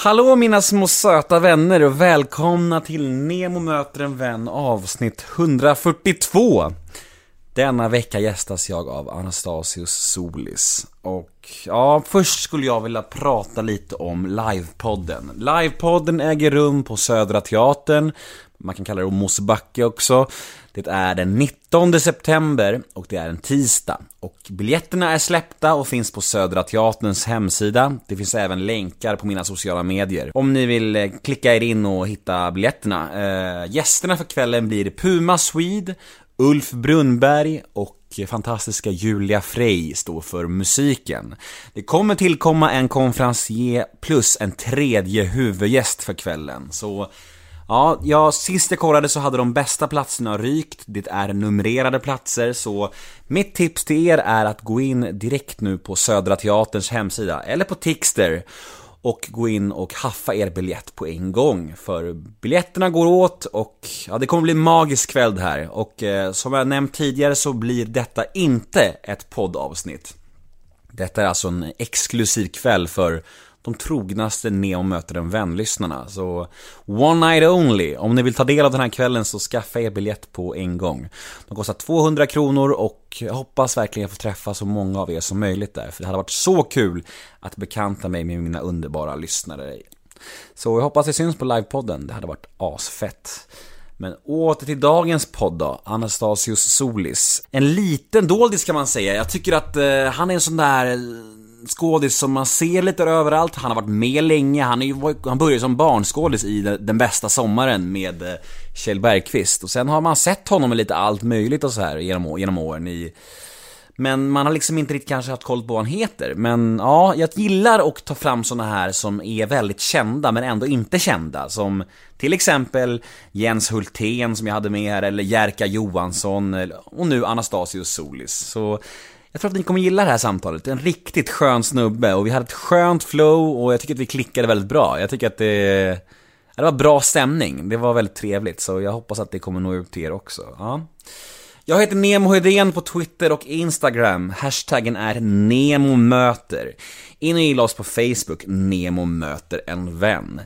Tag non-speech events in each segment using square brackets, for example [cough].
Hallå mina små söta vänner och välkomna till Nemo möter en vän avsnitt 142. Denna vecka gästas jag av Anastasius Solis. Och ja, först skulle jag vilja prata lite om livepodden. Livepodden äger rum på Södra Teatern. Man kan kalla det Mosebacke också. Det är den 19 september och det är en tisdag. Och biljetterna är släppta och finns på Södra Teaterns hemsida. Det finns även länkar på mina sociala medier. Om ni vill eh, klicka er in och hitta biljetterna. Eh, gästerna för kvällen blir Puma Swede, Ulf Brunnberg och fantastiska Julia Frey står för musiken. Det kommer tillkomma en konferencier plus en tredje huvudgäst för kvällen, så Ja, ja, sist jag kollade så hade de bästa platserna rykt, det är numrerade platser, så mitt tips till er är att gå in direkt nu på Södra Teaterns hemsida, eller på Tixter, och gå in och haffa er biljett på en gång. För biljetterna går åt och ja, det kommer bli en magisk kväll det här. Och eh, som jag nämnt tidigare så blir detta inte ett poddavsnitt. Detta är alltså en exklusiv kväll för de trognaste Neo möter en vän-lyssnarna. Så One Night Only, om ni vill ta del av den här kvällen så skaffa er biljett på en gång. De kostar 200 kronor och jag hoppas verkligen få träffa så många av er som möjligt där. För det hade varit så kul att bekanta mig med mina underbara lyssnare. Så jag hoppas vi syns på livepodden, det hade varit asfett. Men åter till dagens podd då, Anastasius Solis. En liten doldis kan man säga. Jag tycker att eh, han är en sån där skådis som man ser lite överallt. Han har varit med länge. Han, är ju, han började som barnskådis i Den bästa sommaren med eh, Kjell Bergqvist. Och sen har man sett honom i lite allt möjligt och så här genom, genom åren i... Men man har liksom inte riktigt kanske haft koll på vad han heter. Men ja, jag gillar att ta fram såna här som är väldigt kända men ändå inte kända. Som till exempel Jens Hultén som jag hade med här, eller Jerka Johansson, och nu Anastasius Solis. Så jag tror att ni kommer gilla det här samtalet. En riktigt skön snubbe och vi hade ett skönt flow och jag tycker att vi klickade väldigt bra. Jag tycker att det, det var bra stämning. Det var väldigt trevligt så jag hoppas att det kommer nå ut till er också. Ja. Jag heter Nemo Hedén på Twitter och Instagram. Hashtaggen är NEMOMÖTER. In och gilla oss på Facebook, Nemo möter en vän.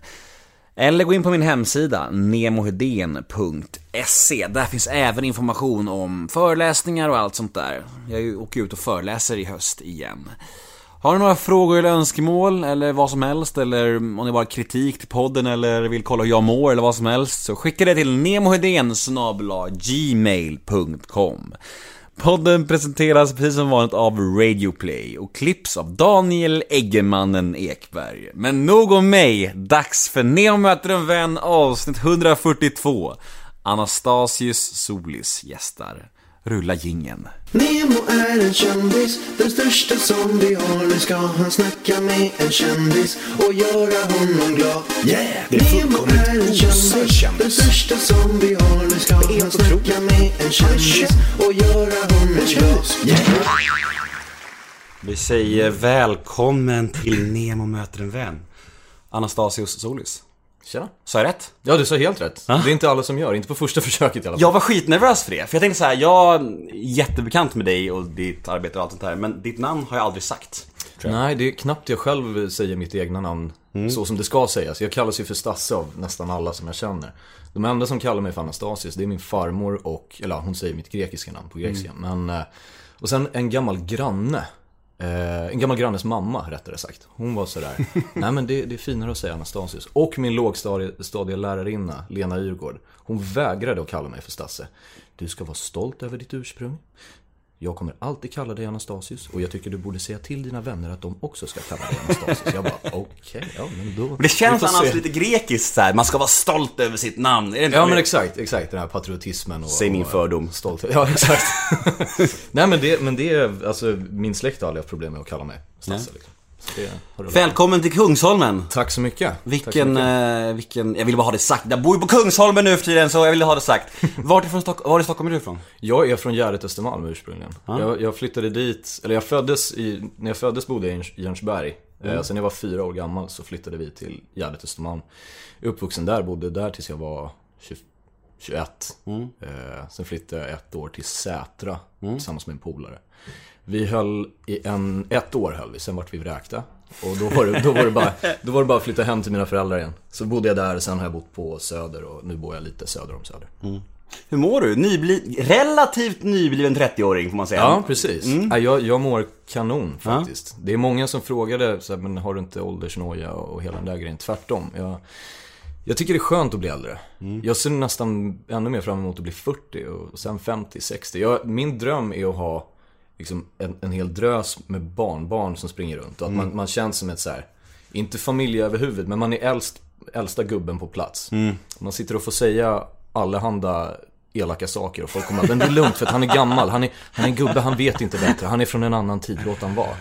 Eller gå in på min hemsida, nemohedén.se. Där finns även information om föreläsningar och allt sånt där. Jag åker ut och föreläser i höst igen. Har ni några frågor eller önskemål eller vad som helst eller om ni bara har kritik till podden eller vill kolla hur jag mår eller vad som helst så skicka det till nemohedén gmail.com Podden presenteras precis som vanligt av Radioplay och klipps av Daniel Eggemannen Ekberg. Men nog om mig, dags för Neo möter en vän avsnitt 142. Anastasius Solis gästar. Rulla gingen. Nemo är en kändis, den största som vi har. Nu ska han snacka med en kändis och göra honom glad. Yeah, det är Nemo är en kändis, den största som vi har. Nu ska han snacka med en kändis och göra honom glad. Yeah. Vi säger välkommen till Nemo möter en vän. Anastasius Solis. Tjena. Sa jag rätt? Ja, du sa helt rätt. Det är inte alla som gör, inte på första [laughs] försöket i alla fall. Jag var skitnervös för det, för jag tänkte så här, jag är jättebekant med dig och ditt arbete och allt sånt här, men ditt namn har jag aldrig sagt. Nej, det är knappt jag själv säger mitt egna namn så som det ska sägas. Jag kallas ju för Stasse av nästan alla som jag känner. De enda som kallar mig för Anastasius, det är min farmor och, eller hon säger mitt grekiska namn på grekiska. Men, eh, och sen en gammal granne. Eh, en gammal grannes mamma rättare sagt. Hon var sådär, [laughs] nej men det, det är finare att säga Anastasius. Och min lågstadielärarinna, Lena Yrgård. Hon vägrade att kalla mig för Stasse. Du ska vara stolt över ditt ursprung. Jag kommer alltid kalla dig Anastasius och jag tycker du borde säga till dina vänner att de också ska kalla dig Anastasius. Jag bara, [laughs] okej, ja men då... Men det känns annars se. lite grekiskt så här. man ska vara stolt över sitt namn. Är det inte Ja men exakt, exakt. Den här patriotismen och... Säg min och, fördom. Stolthet. [laughs] Ja exakt. [laughs] Nej men det, men det är, alltså min släkt har aldrig haft problem med att kalla mig Stasse liksom. Välkommen till Kungsholmen. Tack så mycket. Tack så Vilken, mycket. eh, vilken, jag vill bara ha det sagt. Jag bor ju på Kungsholmen nu för tiden så jag vill ha det sagt. [laughs] Vart ifrån Stock- var i Stockholm är du ifrån? Jag är från Gärdet Östermalm ursprungligen. Jag, jag flyttade dit, eller jag föddes i, när jag föddes bodde jag i Jörns- Jörnsberg. Mm. Sen när jag var fyra år gammal så flyttade vi till Gärdet Östermalm. Uppvuxen där, bodde där tills jag var 20, 21. Eh, sen flyttade jag ett år till Sätra tillsammans med en polare. Vi höll i en, ett år höll vi, sen vart vi vräkta. Och då var, det, då, var det bara, då var det bara att flytta hem till mina föräldrar igen. Så bodde jag där, sen har jag bott på Söder och nu bor jag lite söder om Söder. Hur mår du? Nybli... Relativt nybliven 30-åring får man säga. Ja, precis. Ja, jag, jag mår kanon faktiskt. Det är många som frågade, så här, men har du inte åldersnoja och hela den där grejen? Tvärtom. Jag, jag tycker det är skönt att bli äldre. Jag ser nästan ännu mer fram emot att bli 40 och sen 50, 60. Jag, min dröm är att ha liksom, en, en hel drös med barnbarn som springer runt. Och att man, man känns som ett så här, inte familj över huvudet, men man är äldst, äldsta gubben på plats. Man sitter och får säga allehanda elaka saker och folk kommer att, men det är lugnt för att han är gammal, han är, han är en gubbe, han vet inte bättre, han är från en annan tid, låt han vara.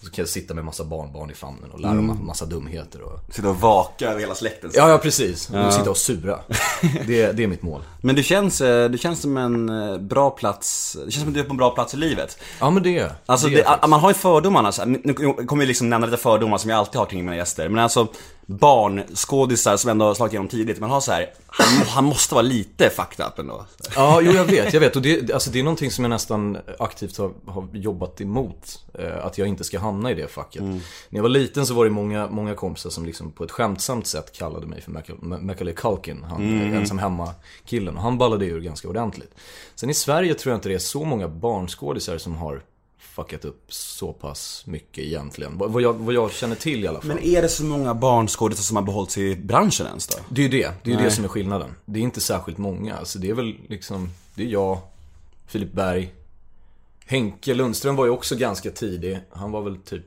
Så kan jag sitta med massa barnbarn i famnen och lära dem massa dumheter och... Sitta och vaka över hela släkten. Ja, ja precis. Och sitta och sura. [laughs] Det, det är mitt mål. Men du känns, eh, du känns som en eh, bra plats, det känns som att du är på en bra plats i livet. Ja men det är Alltså, det det, man har ju fördomarna, så här, nu kommer jag liksom nämna lite fördomar som jag alltid har kring mina gäster. Men alltså, barnskådisar som ändå har slagit igenom tidigt, man har så här, han, han måste vara lite fucked up ändå. Ja, jo jag vet, jag vet. Och det, alltså, det är någonting som jag nästan aktivt har, har jobbat emot. Eh, att jag inte ska hamna i det facket. När jag var liten så var det många, många kompisar som liksom på ett skämtsamt sätt kallade mig för Maca- Macaulay Culkin. Han ensam hemma-killen. Och han ballade ur ganska ordentligt. Sen i Sverige tror jag inte det är så många barnskådisar som har fuckat upp så pass mycket egentligen. Vad vad jag, vad jag känner till i alla fall. Men är det så många barnskådisar som har behållit sig i branschen ens då? Det är ju det. Det är ju det som är skillnaden. Det är inte särskilt många. Alltså det är väl liksom, det är jag, Filip Berg. Henke Lundström var ju också ganska tidig. Han var väl typ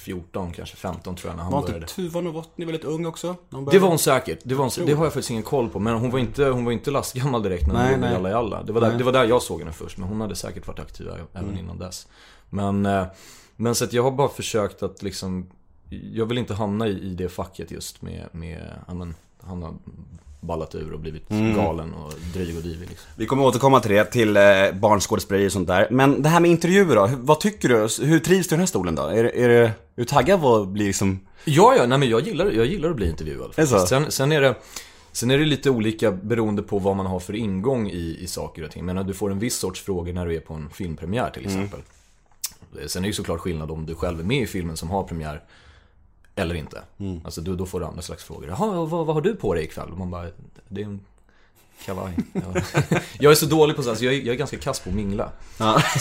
14, kanske 15 tror jag när han Var började. inte Tuva Novotny väldigt ung också? Det var hon säkert. Det, var hon, det har jag faktiskt ingen koll på. Men hon var inte, hon var inte lastgammal direkt när hon Nej, nej. Jalla Jalla. Det var, där, Nej. det var där jag såg henne först. Men hon hade säkert varit aktiv även Mm. innan dess. Men, eh, men så att jag har bara försökt att liksom Jag vill inte hamna i, i det facket just med, med ja, men, han har ballat ur och blivit Mm. galen och dryg och divig liksom. Vi kommer återkomma till det, till eh, barnskådespeleri och sånt där. Men det här med intervjuer då, vad tycker du? Hur trivs du i den här stolen då? Är, är, är du taggad på att bli liksom... Ja, ja, nej men jag gillar, jag gillar att bli intervjuad Är det så? faktiskt. Sen, sen är det Sen är det lite olika beroende på vad man har för ingång i, i saker och ting. Men du får en viss sorts frågor när du är på en filmpremiär till exempel. Sen är det ju såklart skillnad om du själv är med i filmen som har premiär eller inte. Alltså då, då får du andra slags frågor. Jaha, vad, vad har du på dig ikväll? Och man bara, det är en kavaj. [laughs] Ja. jag är så dålig på sånt, alltså jag, är, jag är ganska kass på att mingla.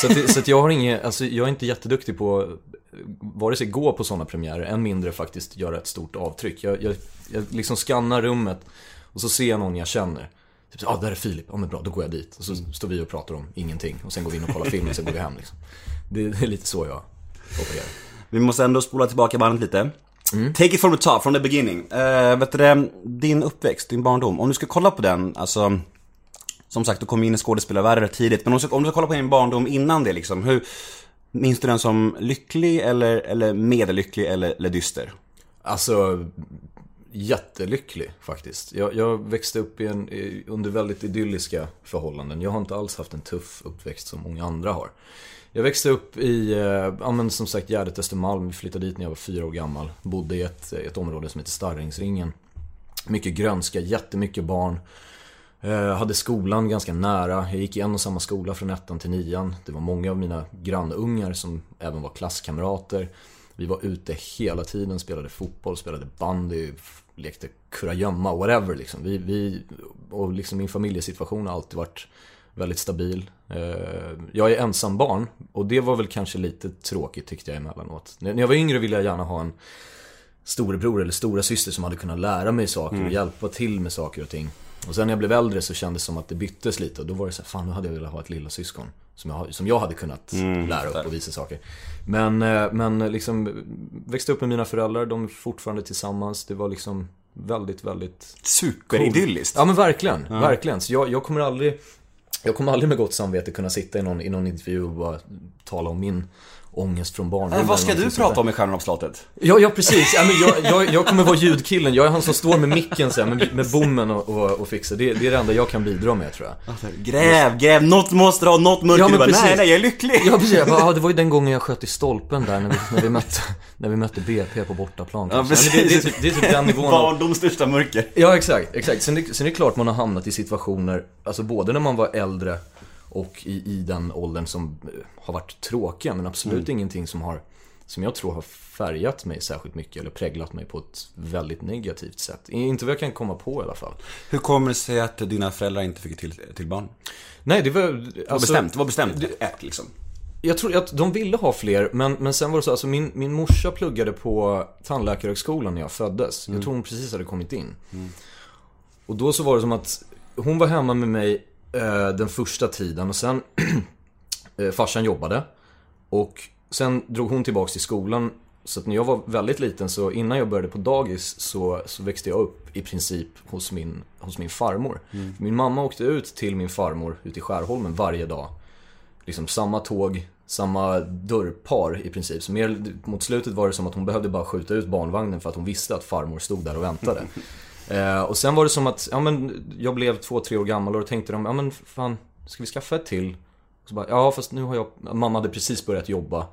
Så, att, så att jag har inget, alltså jag är inte jätteduktig på vare sig gå på sådana premiärer, än mindre faktiskt göra ett stort avtryck. Jag, jag, jag liksom skannar rummet och så ser jag någon jag känner. Typ så, ah, där är Filip, ja men bra, då går jag dit. Och så står vi och pratar om ingenting. Och sen går vi in och kollar filmen, sen går vi hem liksom. Det, det är lite så jag opererar. Vi måste ändå spola tillbaka bandet lite. Take it from the top, from the beginning. Uh, vet du din uppväxt, din barndom. Om du ska kolla på den, alltså... Som sagt, du kom in i skådespelarvärlden tidigt. Men om du, ska, om du ska kolla på din barndom innan det liksom, hur... Minns du den som lycklig eller, eller medellycklig eller, eller dyster? Alltså, jättelycklig faktiskt. Jag, jag växte upp i en, under väldigt idylliska förhållanden. Jag har inte alls haft en tuff uppväxt som många andra har. Jag växte upp i, eh, ja men som sagt Gärdet Östermalm. Vi flyttade dit när jag var fyra år gammal. Bodde i ett, eh, ett område som heter Starringsringen. Mycket grönska, jättemycket barn. Eh, hade skolan ganska nära. Jag gick i en och samma skola från ettan till nian. Det var många av mina grannungar som även var klasskamrater. Vi var ute hela tiden, spelade fotboll, spelade bandy, lekte kurragömma, whatever liksom. Vi, vi, och liksom min familjesituation har alltid varit väldigt stabil. Eh, Jag är ensam barn och det var väl kanske lite tråkigt tyckte jag emellanåt. När jag var yngre ville jag gärna ha en storebror eller stora syster som hade kunnat lära mig saker och hjälpa till med saker och ting. Och sen när jag blev äldre så kändes det som att det byttes lite och då var det så här, fan nu hade jag velat ha ett lilla syskon som jag, som jag hade kunnat lära upp och visa saker. Men, eh, men liksom växte upp med mina föräldrar, de är fortfarande tillsammans. Det var liksom väldigt, väldigt Superidylliskt. Ja men verkligen, verkligen. Så jag, jag kommer aldrig jag kommer aldrig med gott samvete kunna sitta i någon, i någon intervju och bara tala om min ångest från barndomen. Men vad ska du prata om i Stjärnorna på slottet? Ja, ja precis. Ja, men jag, jag, jag kommer vara ljudkillen. Jag är han som står med micken så här, med, med bommen och, och, och fixar. Det, det är det enda jag kan bidra med tror jag. Gräv, gräv, något måste ha, något mörker. Ja, men bara, precis. nej, nej, jag är lycklig. Ja precis, bara, ah, det var ju den gången jag sköt i stolpen där när vi, när vi, mötte, när vi mötte BP på bortaplan. Ja, kanske. men det, det, är typ, det är typ den nivån. Barndoms största mörker. Ja exakt, exakt. Sen, är- sen är det klart man har hamnat i situationer, alltså både när man var äldre och i, i den åldern som eh, har varit tråkiga, men absolut ingenting som har som jag tror har färgat mig särskilt mycket eller präglat mig på ett väldigt negativt sätt. Inte vad jag kan komma på i alla fall. Hur kommer det sig att dina föräldrar inte fick till, till barn? Nej, det var... Det var alltså- bestämt, det var bestämt. Ett liksom. Jag tror att de ville ha fler, men, men sen var det så, alltså min, min morsa pluggade på Tandläkarhögskolan när jag föddes. Jag tror hon precis hade kommit in. Och då så var det som att hon var hemma med mig den första tiden och sen [clears throat] eh, farsan jobbade. Och sen drog hon tillbaks till skolan. Så att när jag var väldigt liten, så innan jag började på dagis så, så växte jag upp i princip hos min, hos min farmor. Min mamma åkte ut till min farmor ute i Skärholmen varje dag liksom samma tåg, samma dörrpar i princip. Så mer mot slutet var det som att hon behövde bara skjuta ut barnvagnen för att hon visste att farmor stod där och väntade. [laughs] eh, och sen var det som att, ja men jag blev två, tre år gammal och då tänkte de, ja men fan, ska vi skaffa ett till? Så bara, ja fast nu har jag, mamma hade precis börjat jobba.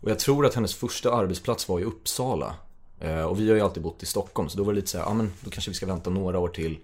Och jag tror att hennes första arbetsplats var i Uppsala. Eh, och vi har ju alltid bott i Stockholm, så då var det lite så här, ja men då kanske vi ska vänta några år till.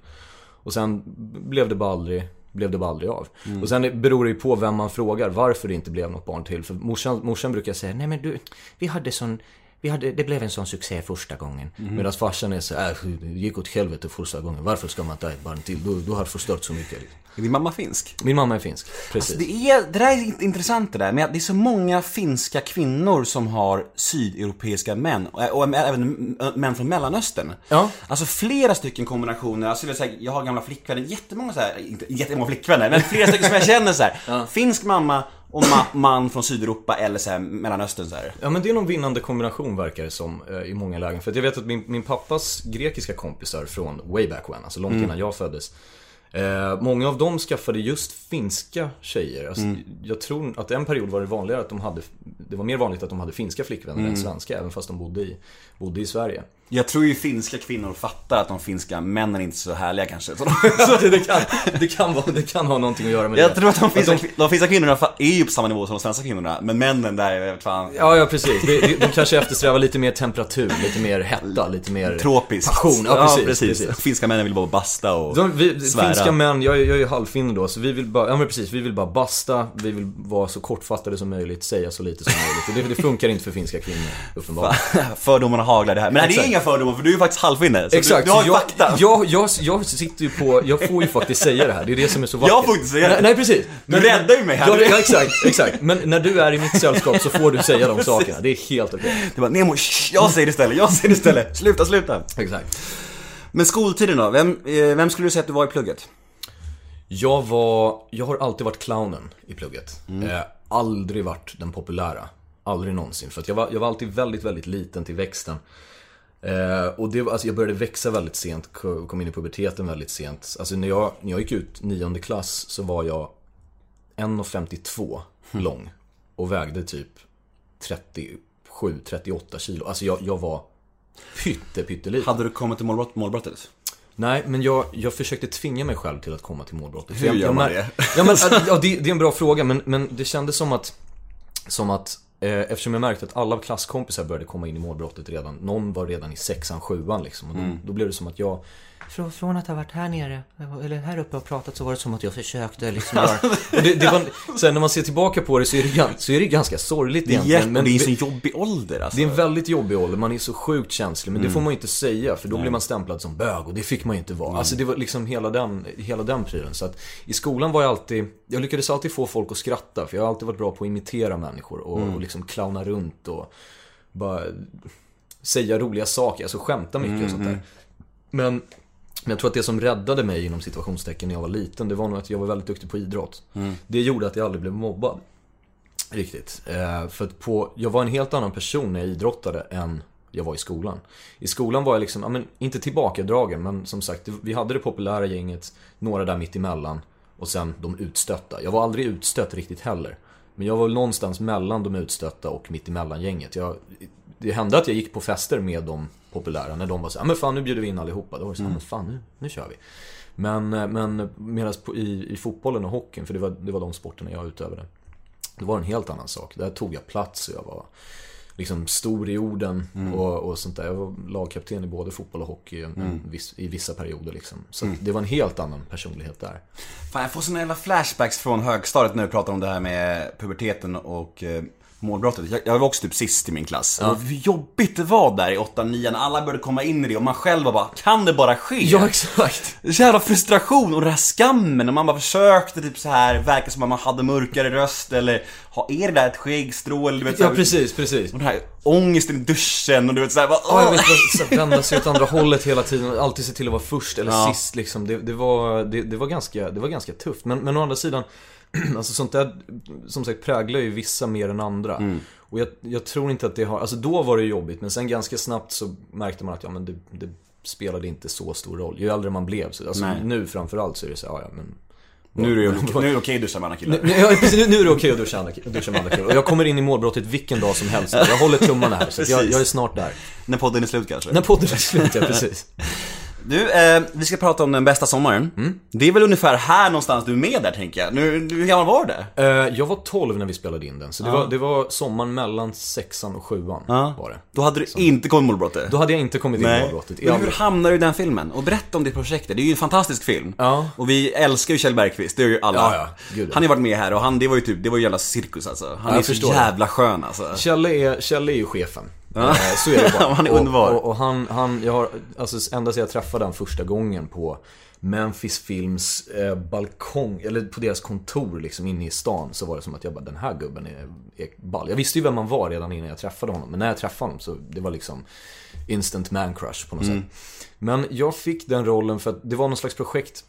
Och sen blev det bara aldrig, blev det bara aldrig av. Och sen beror det ju på vem man frågar varför det inte blev något barn till. För morsan, morsan brukar säga, nej men du, vi hade sån, vi hade, det blev en sån succé första gången. Medan farsan är så här, äh, det gick åt helvete första gången, varför ska man ta ett barn till? Du, du har förstört så mycket. Är din mamma finsk? Min mamma är finsk, precis. Det, är, det där är intressant det där, att det är så många finska kvinnor som har sydeuropeiska män, och, och även män från Mellanöstern. Ja. Alltså flera stycken kombinationer, alltså, jag, säga, jag har gamla flickvänner, jättemånga så här, inte jättemånga flickvänner, men flera stycken som jag känner så här. Finsk mamma och ma man från Sydeuropa eller så här, Mellanöstern så här. Ja men det är någon vinnande kombination verkar det som eh, i många lägen. För jag vet att min, min pappas grekiska kompisar från way back when, alltså långt innan jag föddes. Eh, många av dem skaffade just finska tjejer. Alltså, Jag tror att en period var det vanligare att de hade, det var mer vanligt att de hade finska flickvänner än svenska, även fast de bodde i, bodde i Sverige. Jag tror ju finska kvinnor fattar att de finska männen inte är så härliga kanske. Så de, [laughs] Så det, det, kan, det, kan vara, det kan ha någonting att göra med jag det. tror att de finska, de- de finska kvinnorna är ju på samma nivå som de svenska kvinnorna, men männen där, jag vet fan. Ja, ja precis. De, de, kanske eftersträvar lite mer temperatur, lite mer hetta, lite mer Tropiskt. passion. Ja, precis. precis. Finska männen vill bara basta och De, vi, svära. finska män, jag, är- jag är ju halvfinne då, så vi vill bara, ja men precis, vi vill bara basta, vi vill vara så kortfattade som möjligt, säga så lite som möjligt. Och det, det funkar inte för finska kvinnor, uppenbarligen. [laughs] Fördomarna haglar det här. Men det är inga fördomar för du är ju faktiskt halvfinne. så Exakt, Du, du har ju jag, fakta. jag, jag, jag sitter ju på, jag får ju faktiskt säga det här, det är det som är så vackert. Jag får inte säga det. Nej, nej precis. Du räddar ju mig här. Ja, exakt, exakt. Men när du är i mitt sällskap så får du säga de sakerna, det är helt okej. Det var Nemo, shh, jag säger det istället, jag säger det istället. Sluta, sluta. Exakt. Men skoltiden då? Vem, eh, vem skulle du säga att du var i plugget? Jag var, jag har alltid varit clownen i plugget. Eh, aldrig varit den populära. Aldrig någonsin. För att jag var, jag var alltid väldigt, väldigt liten till växten. Eh, och det, alltså jag började växa väldigt sent, ko- kom in i puberteten väldigt sent. Alltså när jag, när jag gick ut nionde klass så var jag 1,52 lång. Och vägde typ 37-38 kilo. Alltså jag, jag var pytte, pytteliten. Hade du kommit till målbrott, målbrottet? Nej, men jag, jag försökte tvinga mig själv till att komma till målbrottet. Hur jag, gör man det? Ja, men, [laughs] ja det, det är en bra fråga, men, men det kändes som att, som att eftersom jag märkte att alla klasskompisar började komma in i målbrottet redan. Någon var redan i sexan, sjuan liksom. Och då, Mm. då blev det som att jag, Från, att ha varit här nere, eller här uppe och pratat så var det som att jag försökte liksom [laughs] göra... det, det var, sen när man ser tillbaka på det så är det, så är det ganska sorgligt Det är, egentligen. men det är en sån jobbig ålder alltså. det är en väldigt jobbig ålder, man är så sjukt känslig. Men det får man ju inte säga, för då blir man stämplad som bög och det fick man ju inte vara. Alltså det var liksom hela den, hela den prylen. Så att i skolan var jag alltid, jag lyckades alltid få folk att skratta. För jag har alltid varit bra på att imitera människor och, och liksom clowna runt och bara säga roliga saker, alltså skämta mycket och sånt där. Men, men jag tror att det som räddade mig inom situationstecken när jag var liten, det var nog att jag var väldigt duktig på idrott. Det gjorde att jag aldrig blev mobbad. Riktigt. Eh, för att på, jag var en helt annan person när jag idrottade än jag var i skolan. I skolan var jag liksom, ja, men, inte tillbakadragen, men som sagt, vi hade det populära gänget, några där mitt emellan och sen de utstötta. Jag var aldrig utstött riktigt heller. Men jag var någonstans mellan de utstötta och mitt emellan gänget. Jag, det hände att jag gick på fester med de populära, när de var så ja men fan nu bjuder vi in allihopa. Då var det så ja men fan nu, nu kör vi. Men, eh, men medan i, i fotbollen och hockeyn, för det var, det var de sporterna jag utövade. Det var en helt annan sak. Där tog jag plats och jag var liksom stor i orden och, och sånt där. Jag var lagkapten i både fotboll och hockey en viss, i vissa perioder liksom. Så att det var en helt annan personlighet där. Fan, jag får såna jävla flashbacks från högstadiet när du pratar om det här med puberteten och eh, målbrottet. Jag, jag var också typ sist i min klass. Och hur jobbigt det var där i 8 9 när alla började komma in i det och man själv var bara, kan det bara ske? Ja, exakt. Jävla frustration och den här skammen och man bara försökte typ så här verka som att man hade mörkare röst eller ha, är det där ett skäggstrå eller du vet Ja, precis, precis. Och den här ångesten i duschen och du vet såhär bara, Ja, jag åh! vet, så här, vända sig åt andra hållet hela tiden alltid se till att vara först eller Ja. sist liksom. Det, det, var, det, det, var ganska, det var ganska tufft. Men, men å andra sidan, [clears throat] alltså sånt där, som sagt, präglar ju vissa mer än andra. Mm. Och jag, jag tror inte att det har, alltså då var det jobbigt, men sen ganska snabbt så märkte man att, ja men det, det spelade inte så stor roll. Ju äldre man blev, så, alltså Nej. nu framförallt så är det så ja, ja men Nu är det, okej att duscha med andra killar. nu, ja, precis, nu, är det okej att duscha, duscha med andra killar. Och jag kommer in i målbrottet vilken dag som helst. Jag håller tummarna här, så jag, jag är snart där. När podden är slut kanske. När podden är slut, ja precis. [laughs] Du, eh, vi ska prata om den bästa sommaren. Mm. Det är väl ungefär här någonstans du är med där tänker jag. Nu, hur gammal var du? Eh, jag var 12 när vi spelade in den, så det, var, det var sommaren mellan sexan och sjuan var det. Då hade du inte kommit målbrottet. Då hade jag inte kommit in i målbrottet. Men hur hamnade du i den filmen? Och berätta om ditt projekt. Det är ju en fantastisk film. Ja. Och vi älskar ju Kjell Bergqvist, det gör ju alla. Ja, ja. Gud, ja. Han har ju varit med här och han, det var ju typ, det var ju jävla cirkus alltså. Han Ja, är så förstår det. jävla skön alltså. Kjelle är, Kjelle är ju chefen. Eh, Så är det bara. [laughs] Han är Och- underbar. Och, och han, han, jag har, alltså ända sedan jag träffade han första gången på Memphis Films eh, balkong, eller på deras kontor liksom inne i stan så var det som att jag bara, den här gubben är, är ball. Jag visste ju vem han var redan innan jag träffade honom, men när jag träffade honom så det var liksom instant man crush på något sätt. Men jag fick den rollen för att det var någon slags projekt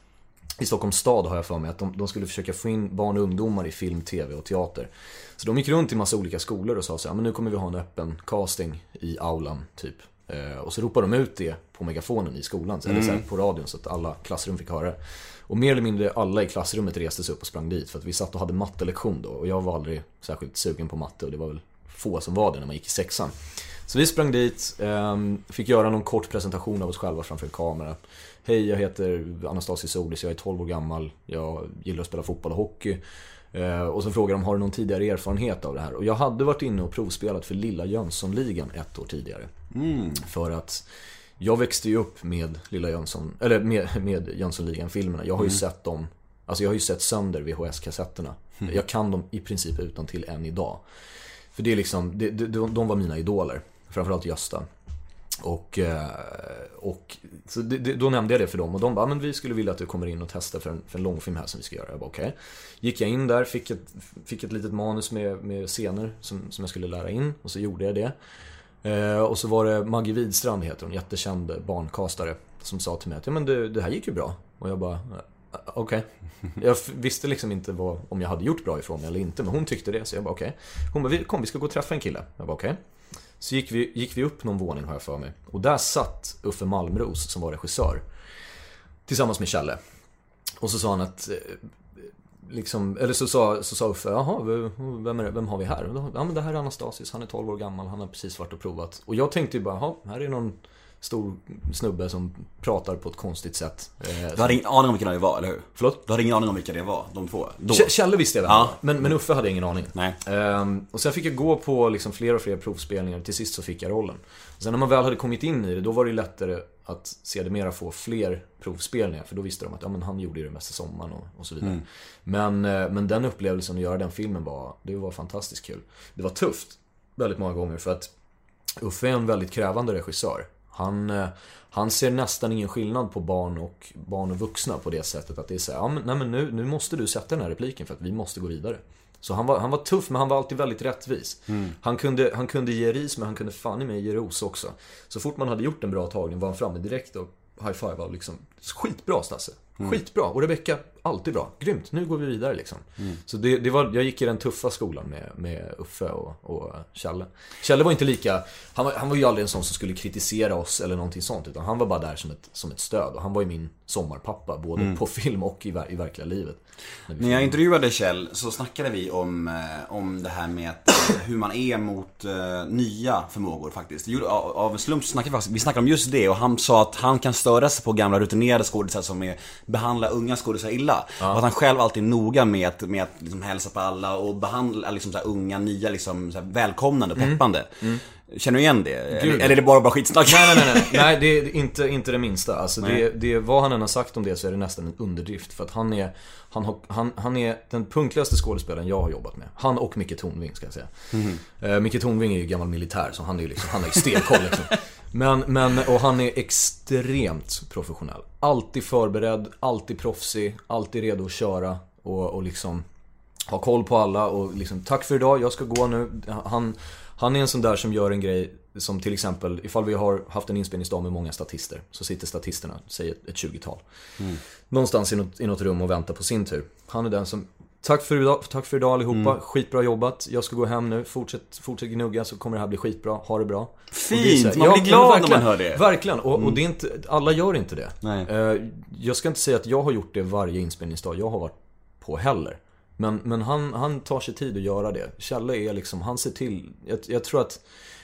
i Stockholms stad har jag för mig att de, de skulle försöka få in barn och ungdomar i film, tv och teater. Så de gick runt i massa olika skolor och sa så här, men nu kommer vi ha en öppen casting i aulan, typ. Eh, och så ropade de ut det på megafonen i skolan, eller så här, på radion så att alla klassrum fick höra det. Och mer eller mindre alla i klassrummet reste sig upp och sprang dit för att vi satt och hade mattelektion då och jag var aldrig särskilt sugen på matte och det var väl få som var det när man gick i sexan. Så vi sprang dit, ehm, fick göra någon kort presentation av oss själva framför en kamera. Hej, jag heter Anastasius Solis, jag är 12 år gammal, jag gillar att spela fotboll och hockey. Eh, och så frågar de, har du någon tidigare erfarenhet av det här? Och jag hade varit inne och provspelat för Lilla Jönssonligan ett år tidigare. För att jag växte ju upp med Lilla Jönsson, eller med, med Jönssonligan-filmerna. Jag har ju sett dem, alltså jag har ju sett sönder VHS-kassetterna. Jag kan dem i princip utan till än idag. För det är liksom, det, de, de var mina idoler. Framförallt Gösta. Och, eh, och så det, det, då nämnde jag det för dem och de bara, men vi skulle vilja att du kommer in och testar för en, för en långfilm här som vi ska göra. Jag bara, okej. Gick jag in där, fick ett, fick ett litet manus med, med scener som, som jag skulle lära in och så gjorde jag det. Eh, och så var det Maggie Widstrand heter hon, jättekänd barnkastare. Som sa till mig att, ja men det, det här gick ju bra. Och jag bara, "Eh, okej. [laughs] Jag f- visste liksom inte vad, om jag hade gjort bra ifrån mig eller inte, men hon tyckte det. Så jag bara okej. Hon bara, "Vi- kom vi ska gå och träffa en kille. Jag bara okej. Så gick vi, gick vi upp någon våning har jag för mig. Och där satt Uffe Malmros som var regissör. Tillsammans med Kjelle. Och så sa han att eh, Liksom, eller så sa, så sa Uffe, jaha, vem, är det, vem har vi här? Ja men det här är Anastasius, han är 12 år gammal, han har precis varit och provat. Och jag tänkte ju bara, jaha, här är någon stor snubbe som pratar på ett konstigt sätt. Eh, Du hade ingen aning om vilka det var, eller hur? Förlåt? Du hade ingen aning om vilka det var, de två? Då? Kjelle visste jag vem Ja. men, men Uffe hade ingen aning. Nej. Ehm, och sen fick jag gå på liksom fler och fler provspelningar, till sist så fick jag rollen. Sen när man väl hade kommit in i det, då var det lättare att sedermera få fler provspelningar. För då visste de att ja, men han gjorde det mesta sommaren och, och så vidare. Men, eh, men den upplevelsen att göra den filmen var, det var fantastiskt kul. Det var tufft, väldigt många gånger, för att Uffe är en väldigt krävande regissör. Han, eh, han ser nästan ingen skillnad på barn och, barn och vuxna på det sättet att det är så här, ja men, nej, men nu, nu måste du sätta den här repliken för att vi måste gå vidare. Så han var, han var tuff men han var alltid väldigt rättvis. Han, kunde, han kunde ge ris men han kunde fan i mig ge ros också. Så fort man hade gjort en bra tagning var han framme direkt och high-five av liksom Skitbra Stasse! Skitbra! Och Rebecca, alltid bra. Grymt! Nu går vi vidare liksom. Så det, det var, jag gick i den tuffa skolan med, med Uffe och, och Kjelle. Kjelle var inte lika, han var, han var ju aldrig en sån som skulle kritisera oss eller någonting sånt. Utan han var bara där som ett, som ett stöd. Och han var ju min sommarpappa, både på film och i, i verkliga livet. När När jag intervjuade Kjell så snackade vi om, eh, om det här med att, eh, hur man är mot eh, nya förmågor faktiskt. Av, av en slump snackade vi vi snackade om just det och han sa att han kan störa sig på gamla rutinerade skådisar som är, behandlar unga skådisar illa. Och att han själv alltid är noga med att, med att liksom hälsa på alla och behandla liksom så unga, nya, liksom så välkomnande och peppande. Känner du igen det? Gud. Eller, är det bara, bara skitsnack? Nej, nej, nej, nej. [laughs] nej det är inte, inte det minsta. Alltså, det, det, vad han än har sagt om det så är det nästan en underdrift. För att han är, han, har, han, han är den punktligaste skådespelaren jag har jobbat med. Han och Micke Tornving ska jag säga. Mm. Micke Tornving är ju gammal militär så han är ju liksom, han har ju stenkoll liksom. [laughs] Men, men, och han är extremt professionell. Alltid förberedd, alltid proffsig, alltid redo att köra och, och liksom ha koll på alla och liksom tack för idag, jag ska gå nu. Han, han är en sån där som gör en grej som till exempel ifall vi har haft en inspelningsdag med många statister så sitter statisterna, säg ett, ett 20-tal. Någonstans i något, i något rum och väntar på sin tur. Han är den som Tack för idag, tack för idag allihopa. Skitbra jobbat. Jag ska gå hem nu. Fortsätt, fortsätt gnugga så kommer det här bli skitbra. Ha det bra. Det Fint! Man blir men glad när man hör det. Verkligen. Och, och det är inte, alla gör inte det. Nej. Eh, Jag ska inte säga att jag har gjort det varje inspelningsdag jag har varit på heller. Men, men han, han tar sig tid att göra det. Kjelle är liksom, han ser till. Jag, jag tror att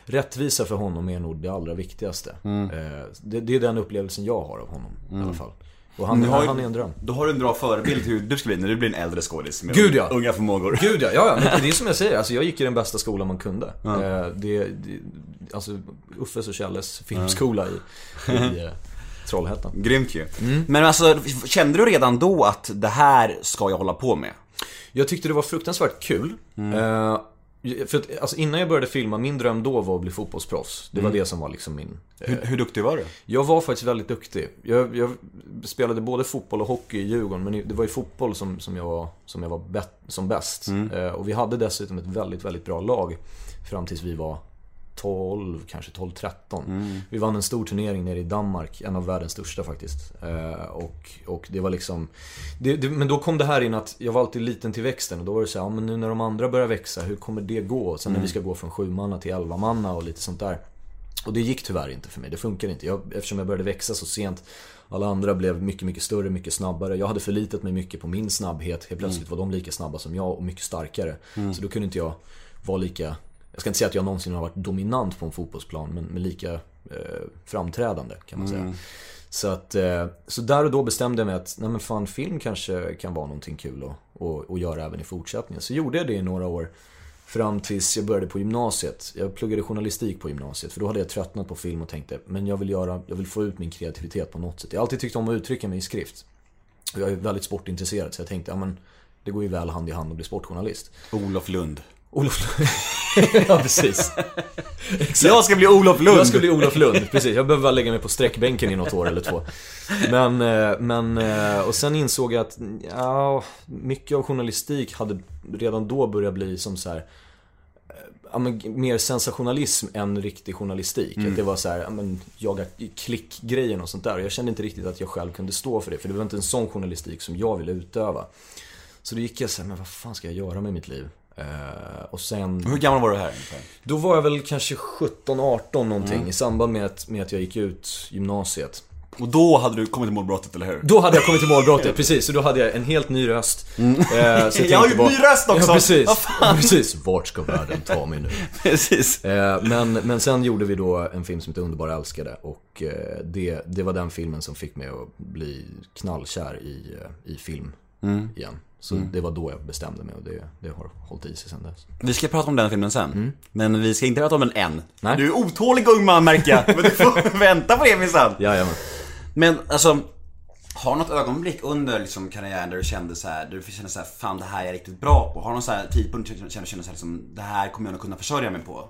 rättvisa för honom är nog det allra viktigaste. Mm. Eh, Det, det är den upplevelsen jag har av honom i alla fall. Och han, ju- han är en dröm. Då har du en bra förebild hur du ska bli när du blir en äldre skådis med Gud, ja. unga förmågor. Gud ja, ja, ja, men det är [laughs] som jag säger, alltså jag gick i den bästa skolan man kunde. Eh, Det, det, alltså Uffes och Kjelles filmskola i, i eh, Trollhättan. Grymt ju. Mm. Men alltså, kände du redan då att det här ska jag hålla på med? Jag tyckte det var fruktansvärt kul. Eh, för att, alltså innan jag började filma, min dröm då var att bli fotbollsproffs. Det var det som var liksom min... Hur, hur duktig var du? Jag var faktiskt väldigt duktig. Jag, jag spelade både fotboll och hockey i Djurgården, men det var i fotboll som, som jag var, som jag var bet, som bäst. Eh, och vi hade dessutom ett väldigt, väldigt bra lag fram tills vi var 12, kanske 12-13. Vi vann en stor turnering nere i Danmark, en av världens största faktiskt. Eh, och, och det var liksom... Det, det, men då kom det här in att jag var alltid liten till växten och då var det så här, ja, men nu när de andra börjar växa, hur kommer det gå? Sen när vi ska gå från sju manna till elva manna och lite sånt där. Och det gick tyvärr inte för mig, det funkar inte. Jag, eftersom jag började växa så sent. Alla andra blev mycket, mycket större, mycket snabbare. Jag hade förlitat mig mycket på min snabbhet. Helt plötsligt var de lika snabba som jag och mycket starkare. Så då kunde inte jag vara lika... Jag ska inte säga att jag någonsin har varit dominant på en fotbollsplan, men, men lika eh, framträdande kan man säga. Så, att, eh, så där och då bestämde jag mig att nej men fan, film kanske kan vara någonting kul att, att, att göra även i fortsättningen. Så gjorde jag det i några år. Fram tills jag började på gymnasiet. Jag pluggade journalistik på gymnasiet. För då hade jag tröttnat på film och tänkte, men jag vill, göra, jag vill få ut min kreativitet på något sätt. Jag har alltid tyckt om att uttrycka mig i skrift. Jag är väldigt sportintresserad så jag tänkte, ja men det går ju väl hand i hand att bli sportjournalist. Olof Lund. Olof [laughs] Ja, precis. Jag ska bli Olof Lund! Jag ska bli Olof Lund, precis. Jag behöver bara lägga mig på sträckbänken i något år eller två. Men, eh, men, eh, och sen insåg jag att, ja, mycket av journalistik hade redan då börjat bli som så här. eh, Ja, men, mer sensationalism än riktig journalistik. Att det var så här, ja, men, jaga klickgrejen och sånt där. Och jag kände inte riktigt att jag själv kunde stå för det. För det var inte en sån journalistik som jag ville utöva. Så då gick jag så här, men vad fan ska jag göra med mitt liv? Eh, och sen... Hur gammal var du här ungefär? Då var jag väl kanske 17-18 någonting i samband med att, med att jag gick ut gymnasiet. Och då hade du kommit till målbrottet, eller hur? Då hade jag kommit till målbrottet, [laughs] precis. Så då hade jag en helt ny röst. Eh, så Jag [laughs] har ju bara- ny röst också! Ja, precis. Fan? [laughs] precis. Vart ska världen ta mig nu? Precis. Eh, men, men sen gjorde vi då en film som heter Underbara älskade och det, det var den filmen som fick mig att bli knallkär i, i film igen. Så det var då jag bestämde mig och det, det har hållit i sig sen dess. Vi ska prata om den filmen sen. Men vi ska inte prata om den än. Nej. Du är otålig ung man märker jag. Men du får [laughs] vänta på det minsann. Jajamän. Men alltså, har något ögonblick under liksom, karriären där du kände så här, där du kände så här, fan det här är jag riktigt bra på? Har du någon så här tidpunkt där du kände, kände så här, liksom, det här kommer jag nog kunna försörja mig på?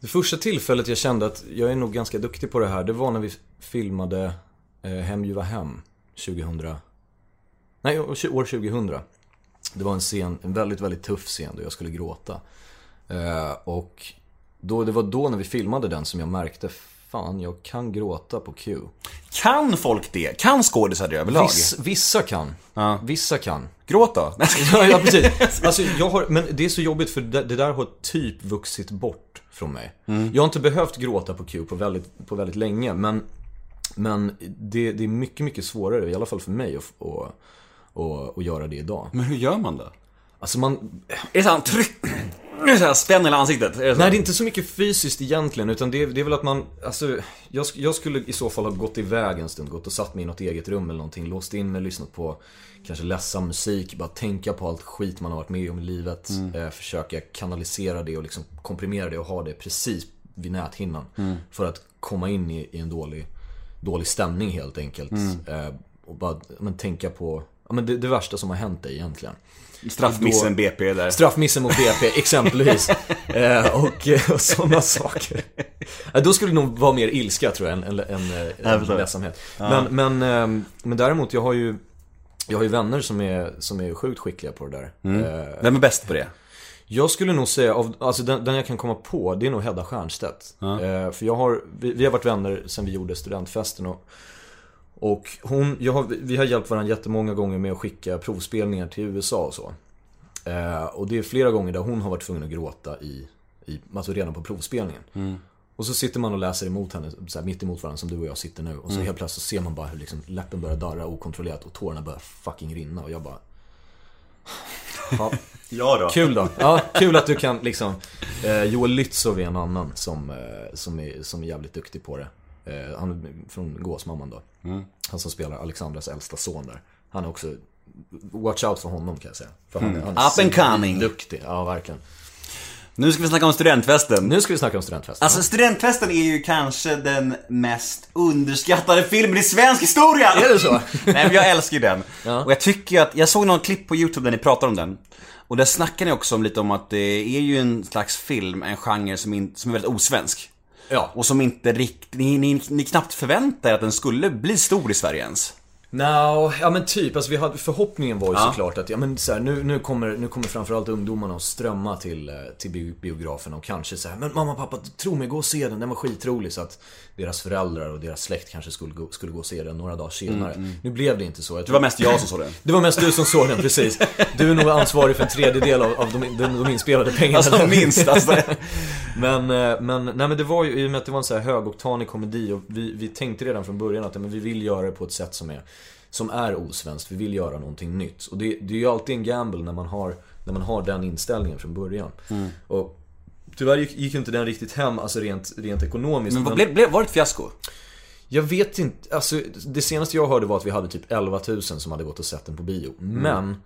Det första tillfället jag kände att jag är nog ganska duktig på det här, det var när vi filmade eh, Hem ljuva hem 2000. Nej, år 2000. Det var en scen, en väldigt, väldigt tuff scen då jag skulle gråta. Eh, och då, det var då när vi filmade den som jag märkte, fan jag kan gråta på Q. Kan folk det? Kan skådisar det överlag? Viss, vissa kan. Ja. Vissa kan. Gråt då? [laughs] Ja, ja precis. Alltså, jag har, men det är så jobbigt för det, det där har typ vuxit bort från mig. Jag har inte behövt gråta på Q på väldigt, på väldigt länge, men, men det, det är mycket, mycket svårare, i alla fall för mig, att, att, att, att göra det idag. Men hur gör man då? Alltså man, Är det såhär, tryck, så här spänn hela ansiktet? Är det så? Nej, det är inte så mycket fysiskt egentligen, utan det, det är väl att man, alltså, jag, jag skulle i så fall ha gått iväg en stund, gått och satt mig i något eget rum eller någonting, låst in mig, lyssnat på kanske ledsam musik, bara tänka på allt skit man har varit med om i livet, eh, försöka kanalisera det och liksom komprimera det och ha det precis vid näthinnan. För att komma in i, i en dålig, dålig stämning helt enkelt. Eh, och bara men, tänka på ja, men det, det värsta som har hänt dig egentligen. Straffmissen BP där. Straffmissen mot BP, [laughs] exempelvis. eh, och, eh, och sådana saker. Eh, då skulle det nog vara mer ilska tror jag, än, än, än, eh, än förstår. ledsamhet. Men, men, ehm, men däremot, jag har ju jag har ju vänner som är, som är sjukt skickliga på det där. Eh, Vem är bäst på det? jag skulle nog säga, av, alltså den, den jag kan komma på, det är nog Hedda Stiernstedt. Eh, för jag har, vi, vi har varit vänner sen vi gjorde studentfesten och, och hon, har, vi har hjälpt varandra jättemånga gånger med att skicka provspelningar till USA och så. Eh, och det är flera gånger där hon har varit tvungen att gråta i, i alltså redan på provspelningen. Och så sitter man och läser emot henne, så här, mitt emot varandra som du och jag sitter nu. Och så helt plötsligt ser man bara hur liksom läppen börjar darra okontrollerat och tårarna börjar fucking rinna. Och jag bara... Ja, [laughs] Ja då. Kul då. Ja, kul att du kan liksom. Eh, Joel Lützow är en annan som, eh, som, är, som är jävligt duktig på det. Eh, han är från Gåsmamman då. Han som spelar Alexandras äldsta son där. Han är också, watch out för honom kan jag säga. För han, är- han är Up and coming. Duktig, ja verkligen. Nu ska vi snacka om studentfesten. Nu ska vi snacka om studentfesten. Alltså studentfesten är ju kanske den mest underskattade filmen i svensk historia! Är det så? [laughs] Nej men jag älskar ju den. Ja. Och jag tycker att, jag såg någon klipp på YouTube där ni pratar om den. Och där snackar ni också om lite om att det är ju en slags film, en genre som, in, som är väldigt osvensk. Ja. Och som inte riktigt, ni, ni, ni knappt förväntar er att den skulle bli stor i Sverige ens. No, ja men typ. Alltså vi hade, förhoppningen var ju Ja. såklart att ja, men så här, nu, nu, kommer, nu kommer framförallt ungdomarna att strömma till, eh, till bio- biograferna och kanske så här, men mamma pappa, tro mig, gå och se den, den var skitrolig. Så att deras föräldrar och deras släkt kanske skulle gå, skulle gå och se den några dagar senare. Nu blev det inte så. Mm, Det tror- var mest jag som såg den. [laughs] det var mest du som såg den, precis. Du är nog ansvarig för en tredjedel av, av de, de, de inspelade pengarna. Alltså minst alltså. [laughs] Men, eh, men, nej men det var ju, i och med att det var en så här högoktanig komedi och vi, vi tänkte redan från början att men vi vill göra det på ett sätt som är, som är osvenskt. Vi vill göra någonting nytt. Och det, det är ju alltid en gamble när man har, när man har den inställningen från början. Och tyvärr gick, gick ju inte den riktigt hem, alltså rent, rent ekonomiskt. Men vad blev, blev, var det ett fiasko? Jag vet inte, alltså det senaste jag hörde var att vi hade typ 11 000 som hade gått och sett den på bio. Men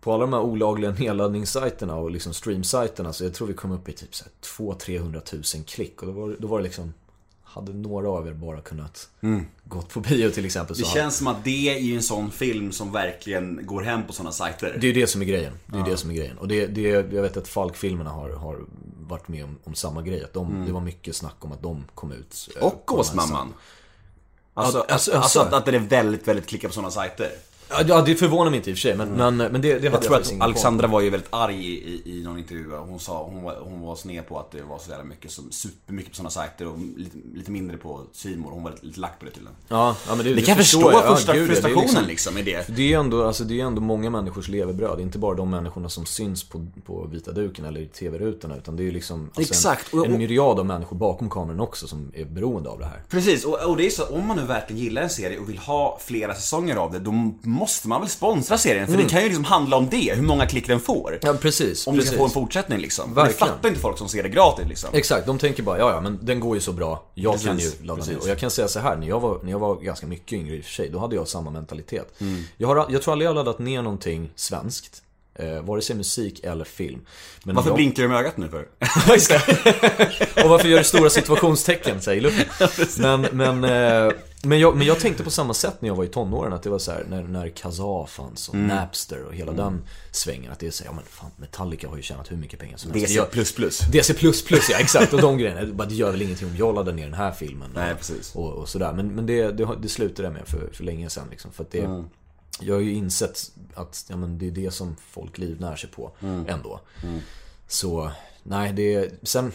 på alla de här olagliga nedladdningssajterna och liksom streamsajterna så jag tror vi kom upp i typ 200-300 000 klick. Och då var, då var det liksom, hade några av er bara kunnat gått på bio till exempel så Det hade- känns som att det är ju en sån film som verkligen går hem på såna sajter. Det är ju det som är grejen. Det är det som är grejen. Och det, det, jag vet att Falk-filmerna har, har varit med om, om samma grej. Att de, Det var mycket snack om att de kom ut. eh, Och Gåsmamman. Alltså, Ja, alltså, alltså- alltså att, att den är väldigt, väldigt klickad på såna sajter. Ja, det förvånar mig inte i och för sig. Men, men, men det, det hade Jag tror att koll på. Alexandra var ju väldigt arg i, i, i någon intervju. Hon sa, hon var, hon var sned på att det var så jävla mycket, som, supermycket på såna sajter och lite, lite mindre på Simor. Hon var lite, lite lack på det tydligen. Ja, ja men det, Det kan jag förstå, jag. första gud, ja, det är frustrationen liksom- liksom, i det. Det är ändå, alltså, det är ändå många människors levebröd. Inte bara de människorna som syns på, på vita duken eller i tv-rutorna. Utan det är ju liksom alltså, Exakt, en, en myriad av människor bakom kameran också som är beroende av det här. Precis, och, och det är så, om man nu verkligen gillar en serie och vill ha flera säsonger av det, då måste man väl sponsra serien. För det kan ju liksom handla om det, hur många klick den får. Ja, precis. Om du precis. ska få en fortsättning liksom. Verkligen. Det fattar inte folk som ser det gratis liksom. Exakt, de tänker bara ja ja men den går ju så bra, jag Precis, kan ju ladda ner. Och jag kan säga så här, när jag var, när jag var ganska mycket yngre i och för sig, då hade jag samma mentalitet. Mm. Jag, har, jag tror aldrig jag har laddat ner någonting svenskt. Eh, vare sig musik eller film. Men Varför jag... blinkar du med ögat nu för? [laughs] Och varför gör du stora situationstecken här, i luften? Men, men, eh, men, jag, men jag tänkte på samma sätt när jag var i tonåren. Att det var så här, när, när Kazaa fanns och Mm. Napster och hela den svängen. Att det är så här, ja men fan Metallica har ju tjänat hur mycket pengar som helst. DC++. DC++, ja exakt. Och de grejerna. Bara, Det gör väl ingenting om jag laddar ner den här filmen. Nej, och, precis. Och, och sådär. Men, men det, det, det slutade jag med för, för länge sedan. Liksom, för att det, Mm. Jag har ju insett att ja, men det är det som folk livnär sig på Mm. ändå. Så, nej det Sen,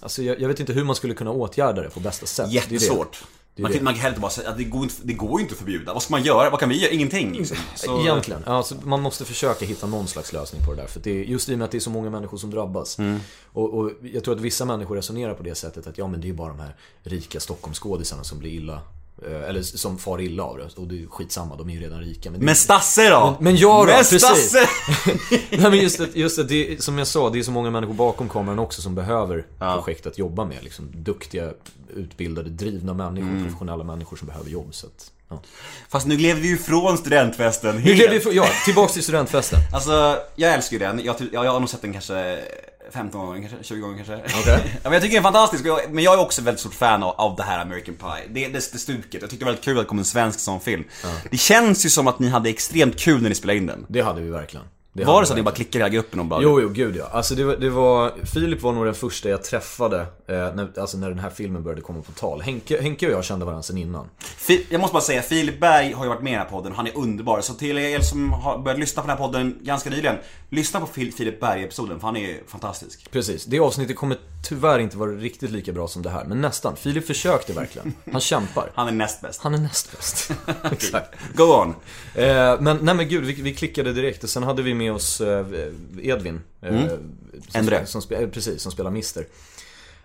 alltså jag, jag vet inte hur man skulle kunna åtgärda det på bästa sätt. Det är det. Jättesvårt. Det Man kan, man kan heller inte bara säga att det går, inte, det går inte att förbjuda. Vad ska man göra? Vad kan vi göra? Ingenting liksom. Så- Egentligen. Alltså, man måste försöka hitta någon slags lösning på det där. För det är, just i och med att det är så många människor som drabbas. Mm. Och, och jag tror att vissa människor resonerar på det sättet att ja men det är bara de här rika Stockholmsskådisarna som blir illa Eh, Eller som far illa av det. Och det är skitsamma, de är ju redan rika. Men, det- Men Stasse då? Men jag då, Men precis. [laughs] Nej men just det, just det, det, som jag sa, det är så många människor bakom kameran också som behöver projekt att jobba med. Liksom, duktiga, utbildade, drivna människor, professionella människor som behöver jobb. Så att, ja. Fast nu gled vi ju ifrån studentfesten helt. blev det för, ja, tillbaks till studentfesten. Alltså, jag älskar ju den. Jag, jag, jag har nog sett den kanske 15 gånger, kanske 20 gånger kanske. Okej. [laughs] ja, men jag tycker den är fantastisk, men jag är också väldigt stort fan av, av det här American Pie. Det, det, det stuket. Jag tyckte det var väldigt kul att det kom en svensk sån film. Det känns ju som att ni hade extremt kul när ni spelade in den. Det hade vi verkligen. Det Var det så att ni bara klickade i hela gruppen och bara... Jo, jo, gud ja. Alltså det var, det var, Filip var nog den första jag träffade, eh, när, alltså när den här filmen började komma på tal. Henke, Henke och jag kände varandra sedan innan. Fi- Jag måste bara säga, Filip Berg har ju varit med i den här podden, han är underbar. Så till er som har börjat lyssna på den här podden ganska nyligen, lyssna på Fil- Filip Berg-episoden, för han är fantastisk. Precis, det avsnittet kommer tyvärr inte vara riktigt lika bra som det här, men nästan. Filip försökte verkligen. Han kämpar. [laughs] Han är näst bäst. Han är näst bäst. [laughs] Exakt. Go on. Eh, men nej men gud, vi, vi klickade direkt och sen hade vi med oss eh, Edvin. Eh, som, Endre. Som, spe- eh, precis, som spelar Mister.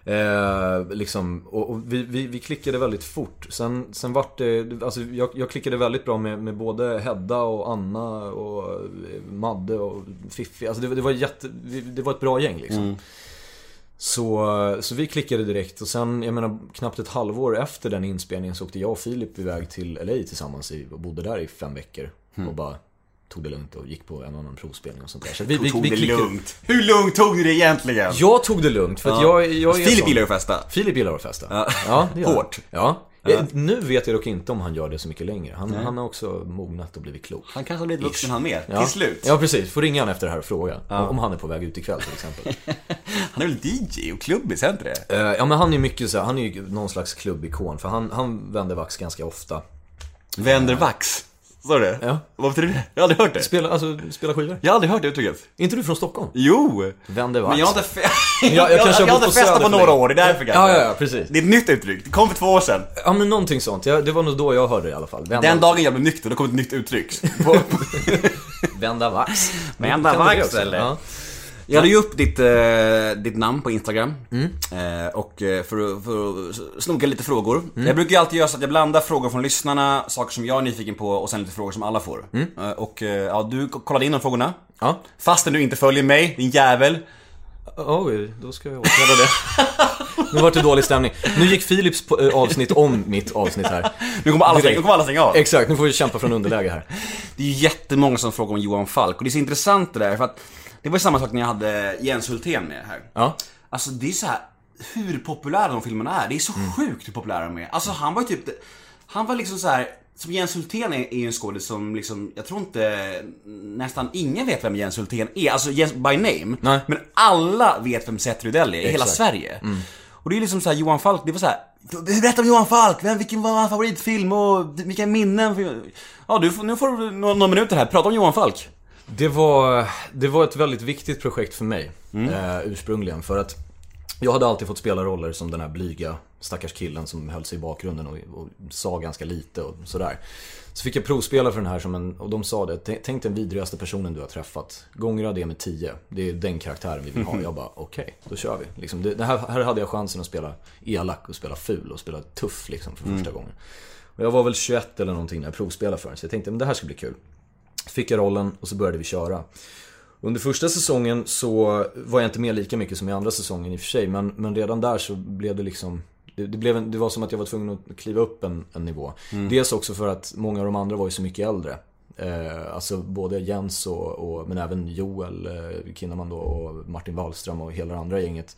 Eh, liksom, och, och vi, vi, vi klickade väldigt fort. Sen, sen vart det, alltså jag, jag klickade väldigt bra med, med både Hedda och Anna och eh, Madde och Fiffi. Alltså det, det var jätte, det var ett bra gäng liksom. Så, så vi klickade direkt och sen, jag menar knappt ett halvår efter den inspelningen så åkte jag och Filip iväg till LA tillsammans i, och bodde där i fem veckor. Och bara tog det lugnt och gick på en annan provspelning och sånt där. Så vi, vi, Tog vi det klickade- lugnt. Hur lugnt tog ni det egentligen? Jag tog det lugnt för att jag, jag är Filip sån. gillar att festa. Filip gillar att festa. Ja. Ja, det. Hårt. Ja. Eh, Nu vet jag dock inte om han gör det så mycket längre. Han, han har också mognat och blivit klok. Han kanske har blivit vuxen han med, Ja. till slut. Ja, precis. Får ringa han efter det här och fråga. Om han är på väg ut ikväll till exempel. [laughs] Han är väl DJ och klubbis, är inte det? Eh, ja, men han är mycket så här, han är ju någon slags klubbikon. För han, han vänder vax ganska ofta. Vänder vax. Sa du det? Ja. Vad betyder det? Jag har aldrig hört det. Spela, alltså, spela skivor. Jag har aldrig hört det uttrycket. Är inte du från Stockholm? Jo! Vänder. Men jag har inte, fe- [laughs] jag kanske har jag har inte på festat på några år, det är därför Ja, kanske. ja, ja, precis. Det är ett nytt uttryck, det kom för två år sedan. Ja, men någonting sånt. Ja, det var nog då jag hörde det i alla fall. Vända, Den dagen jag blev nykter, då kom ett nytt uttryck. [laughs] vända vax. Vända vax, eller? Ja. Jag la ju upp ditt, eh, ditt namn på Instagram. Mm. Eh, och eh, för, att- för att snoka lite frågor. Mm. Jag brukar ju alltid göra så att jag blandar frågor från lyssnarna, saker som jag är nyfiken på och sen lite frågor som alla får. Mm. Eh, och eh, ja, du kollade in de frågorna. Ja. Fastän du inte följer mig, din jävel. Oj, då ska jag åtgärda det. nu vart det dålig stämning. Nu gick Philips på- eh, avsnitt om mitt avsnitt här. Nu kommer alla, stänga, nu kommer alla stänga av. Exakt, nu får vi kämpa från underläge här. Det är ju jättemånga som frågar om Johan Falk och det är så intressant det där för att det var ju samma sak när jag hade Jens Hultén med här. Ja. Alltså det är så här hur populära de filmerna är. Det är så sjukt hur populära de är. Alltså han var ju typ, han var liksom så här som Jens Hultén är, är ju en skådis som liksom, jag tror inte nästan ingen vet vem Jens Hultén är, alltså Jens by name. Nej. Men alla vet vem Seth Rydell är i hela. Sverige. Och det är liksom så här, Johan Falk, det var så här. Berätta om Johan Falk, vem, vilken var hans favoritfilm och vilka minnen? Ja, du nu får du några minuter här, prata om Johan Falk. Det var, det var ett väldigt viktigt projekt för mig eh, ursprungligen. För att jag hade alltid fått spela roller som den här blyga stackars killen som höll sig i bakgrunden och, och sa ganska lite och sådär. Så fick jag provspela för den här som en, och de sa det, "Tänk- den vidrigaste personen du har träffat. Gångra det med 10. Det är den karaktären vi vill ha. Jag bara, okej, då kör vi. Liksom, det, här, här hade jag chansen att spela elak och spela ful och spela tuff liksom för första gången. Och jag var väl 21 eller någonting när jag provspelade för den, så jag tänkte, men det här ska bli kul. Fick jag rollen och så började vi köra. Under första säsongen så var jag inte med lika mycket som i andra säsongen i och för sig. Men, men redan där så blev det liksom det, det, blev en, det var som att jag var tvungen att kliva upp en, en nivå. Dels också för att många av de andra var ju så mycket äldre. Eh, alltså både Jens och, och men även Joel eh, Kinnaman då och Martin Wallström och hela det andra gänget.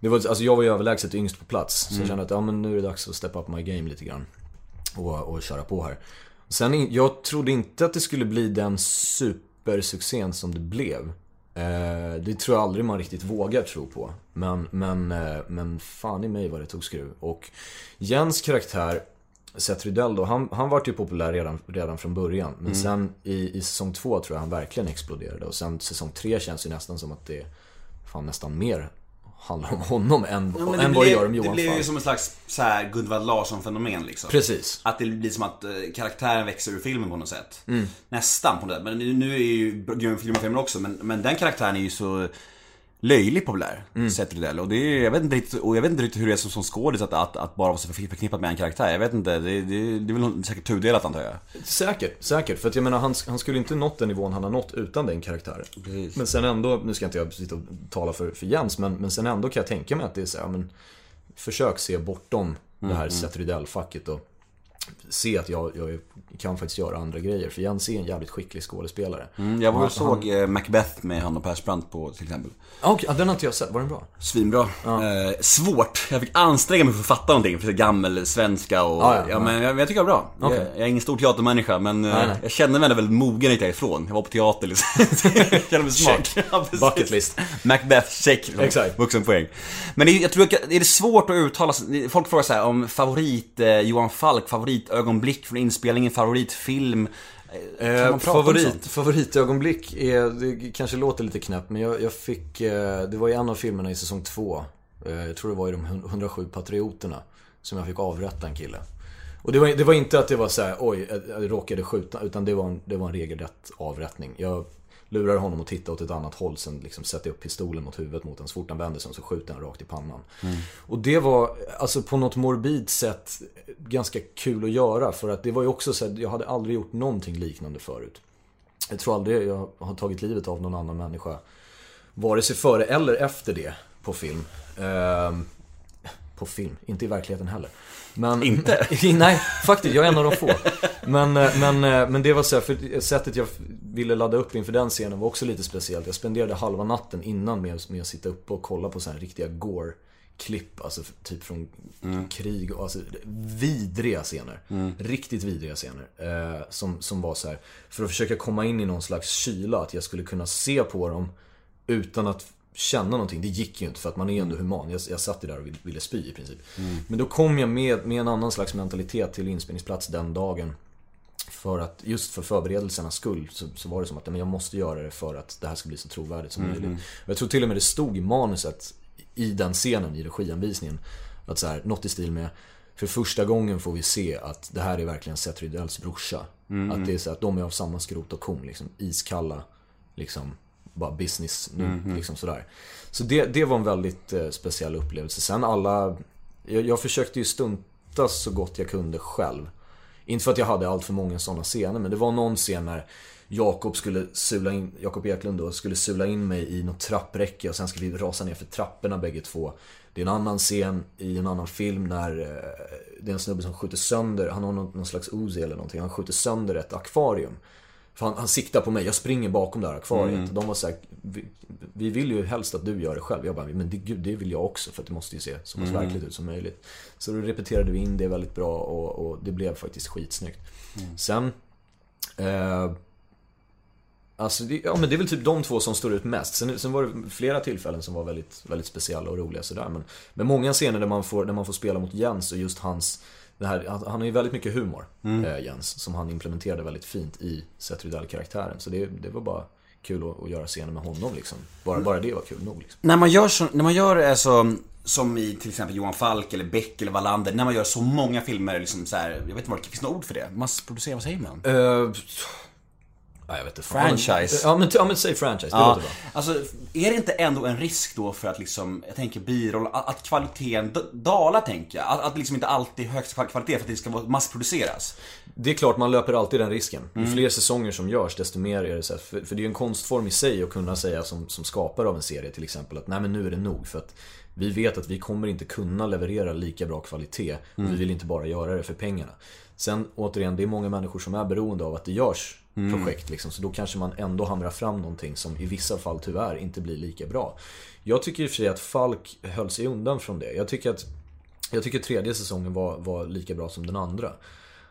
Det var, alltså jag var ju överlägset yngst på plats. Så jag kände att ja, men nu är det dags att steppa up my game lite grann. Och, och köra på här. Sen, jag trodde inte att det skulle bli den supersuccén som det blev. Eh, det tror jag aldrig man riktigt vågar tro på. Men, men, eh, men fan i mig vad det tog skruv. Och Jens karaktär, Seth Rydell då, han, han var ju populär redan, redan från början. Men sen i, i säsong två tror jag han verkligen exploderade. Och sen säsong tre känns ju nästan som att det fan nästan mer handlar om honom än, Ja, än vad det gör om Det Johan blev ju Falk. som en slags så här Gunvald Larsson-fenomen liksom. Precis. Att det blir som att eh, karaktären växer ur filmen på något sätt. Mm. Nästan på något sätt. Men nu, är ju Björn filmen filmen också, men, men den karaktären är ju så... löjligt populär, Seth Rydell. Och det är, jag vet inte riktigt, och jag vet inte riktigt hur det är som, som skådis att, att, att bara vara så förknippat med en karaktär. Jag vet inte, det, det, det är väl säkert tudelat antar jag. Säkert, säkert. För att jag menar, han, han skulle inte nått den nivån han har nått utan den karaktären. Precis. Men sen ändå, nu ska inte jag sitta och tala för, för Jens, men, men sen ändå kan jag tänka mig att det är så här, men Försök se bortom det här Seth Rydell-facket och se att jag, jag kan faktiskt göra andra grejer. För Jens är en jävligt skicklig skådespelare. Mm, jag var och Han- såg eh, Macbeth med han och Persbrandt på till exempel. Ah, ja, den har inte jag sett. Var den bra? Svinbra. Eh, svårt. Jag fick anstränga mig för att fatta någonting. För det gammel svenska och... Ja, Ja, ja, men jag, jag tycker det var bra. Okej. Jag, jag är ingen stor teatermänniska men eh, Nej, nej. jag kände mig ändå väldigt mogen gick därifrån. Jag var på teater liksom. [laughs] jag kände mig smart. Check. Ja. Bucket list. Macbeth, check. Exakt. Vuxenpoäng. Men det, jag tror att det är svårt att uttala sig. Folk frågar så här om favorit eh, Johan Falk, favoritögonblick från inspelningen, favoritfilm. Eh, Eh, favorit, favoritögonblick är, det kanske låter lite knäppt, men jag, jag fick, eh, det var i en av filmerna i säsong två. Eh, jag tror det var i de 107 Patrioterna. Som jag fick avrätta en kille. Och det var, det var inte att det var så här, oj, jag råkade skjuta, utan det var en, det var en regelrätt avrättning. Jag lurar honom att titta åt ett annat håll, sen liksom sätter upp pistolen mot huvudet mot en så fort han vänder sig så skjuter han rakt i pannan. Och det var, alltså på något morbid sätt, ganska kul att göra. För att det var ju också så att jag hade aldrig gjort någonting liknande förut. Jag tror aldrig jag har tagit livet av någon annan människa. Vare sig före eller efter det på film. Ehm, på film, inte i verkligheten heller. Men, Inte? [laughs] nej, faktiskt. Jag är en av de få. Men, eh, men, eh, men det var så här, för sättet jag ville ladda upp inför den scenen var också lite speciellt. Jag spenderade halva natten innan med, med att sitta uppe och kolla på så här riktiga gore klipp, alltså typ från krig och alltså vidriga scener. Riktigt vidriga scener. Eh, som, som var så här för att försöka komma in i någon slags kyla, att jag skulle kunna se på dem utan att känna någonting. Det gick ju inte för att man är ändå human. Jag, jag satt ju där och ville, ville spy i princip. Men då kom jag med, med en annan slags mentalitet till inspelningsplats den dagen. För att, just för förberedelsernas skull, så, så var det som att men jag måste göra det för att det här ska bli så trovärdigt som möjligt. Och jag tror till och med det stod i manuset, i den scenen, i regianvisningen, att så här, något i stil med för första gången får vi se att det här är verkligen Seth Rydells brorsa. Att det är så att de är av samma skrot och korn, liksom iskalla, liksom bara business nu, liksom sådär. Så det, det var en väldigt eh, speciell upplevelse. Sen alla, jag, jag försökte ju stunta så gott jag kunde själv. Inte för att jag hade allt för många sådana scener, men det var någon scen när Jakob skulle sula in, Jakob Eklund då, skulle sula in mig i något trappräcke och sen ska vi rasa ner för trapporna bägge två. Det är en annan scen i en annan film när eh, det är en snubbe som skjuter sönder, han har någon, någon slags Uzi eller någonting, han skjuter sönder ett akvarium. För han, han siktar på mig, jag springer bakom det här akvariet. De var såhär, vi, vi vill ju helst att du gör det själv. Jag bara, men det, gud, det vill jag också för att det måste ju se så pass verkligt ut som möjligt. Så då repeterade vi in det väldigt bra och, och det blev faktiskt skitsnyggt. Sen, eh, Alltså, det, ja men det är väl typ de två som står ut mest. Sen, sen var det flera tillfällen som var väldigt, väldigt speciella och roliga sådär. Men, men många scener där man, får, där man får spela mot Jens och just hans... Det här, han har ju väldigt mycket humor, eh, Jens, som han implementerade väldigt fint i Seth Rydell-karaktären. Så det, det var bara kul att, att göra scener med honom liksom. Bara, bara det var kul nog liksom. När man gör så, när man gör alltså, som i till exempel Johan Falk eller Beck eller Wallander, när man gör så många filmer liksom så här, jag vet inte vad det finns något ord för det? Massproducera, vad säger man? Uh, ja, jag vet inte. Franchise. Ja men, ja, men säg franchise, det Ja, låter bra. alltså är det inte ändå en risk då för att liksom, jag tänker biroll, att, att kvaliteten dalar tänker jag? Att, att liksom inte alltid är högsta kvalitet för att det ska vara massproduceras? Det är klart, man löper alltid den risken. Ju fler säsonger som görs, desto mer är det så här, för, för det är ju en konstform i sig att kunna säga som, som skapare av en serie till exempel att nej men nu är det nog. För att vi vet att vi kommer inte kunna leverera lika bra kvalitet och vi vill inte bara göra det för pengarna. Sen återigen, det är många människor som är beroende av att det görs projekt liksom. Så då kanske man ändå hamrar fram någonting som i vissa fall tyvärr inte blir lika bra. Jag tycker i och för sig att Falk höll sig undan från det. Jag tycker att jag tycker tredje säsongen var, var lika bra som den andra.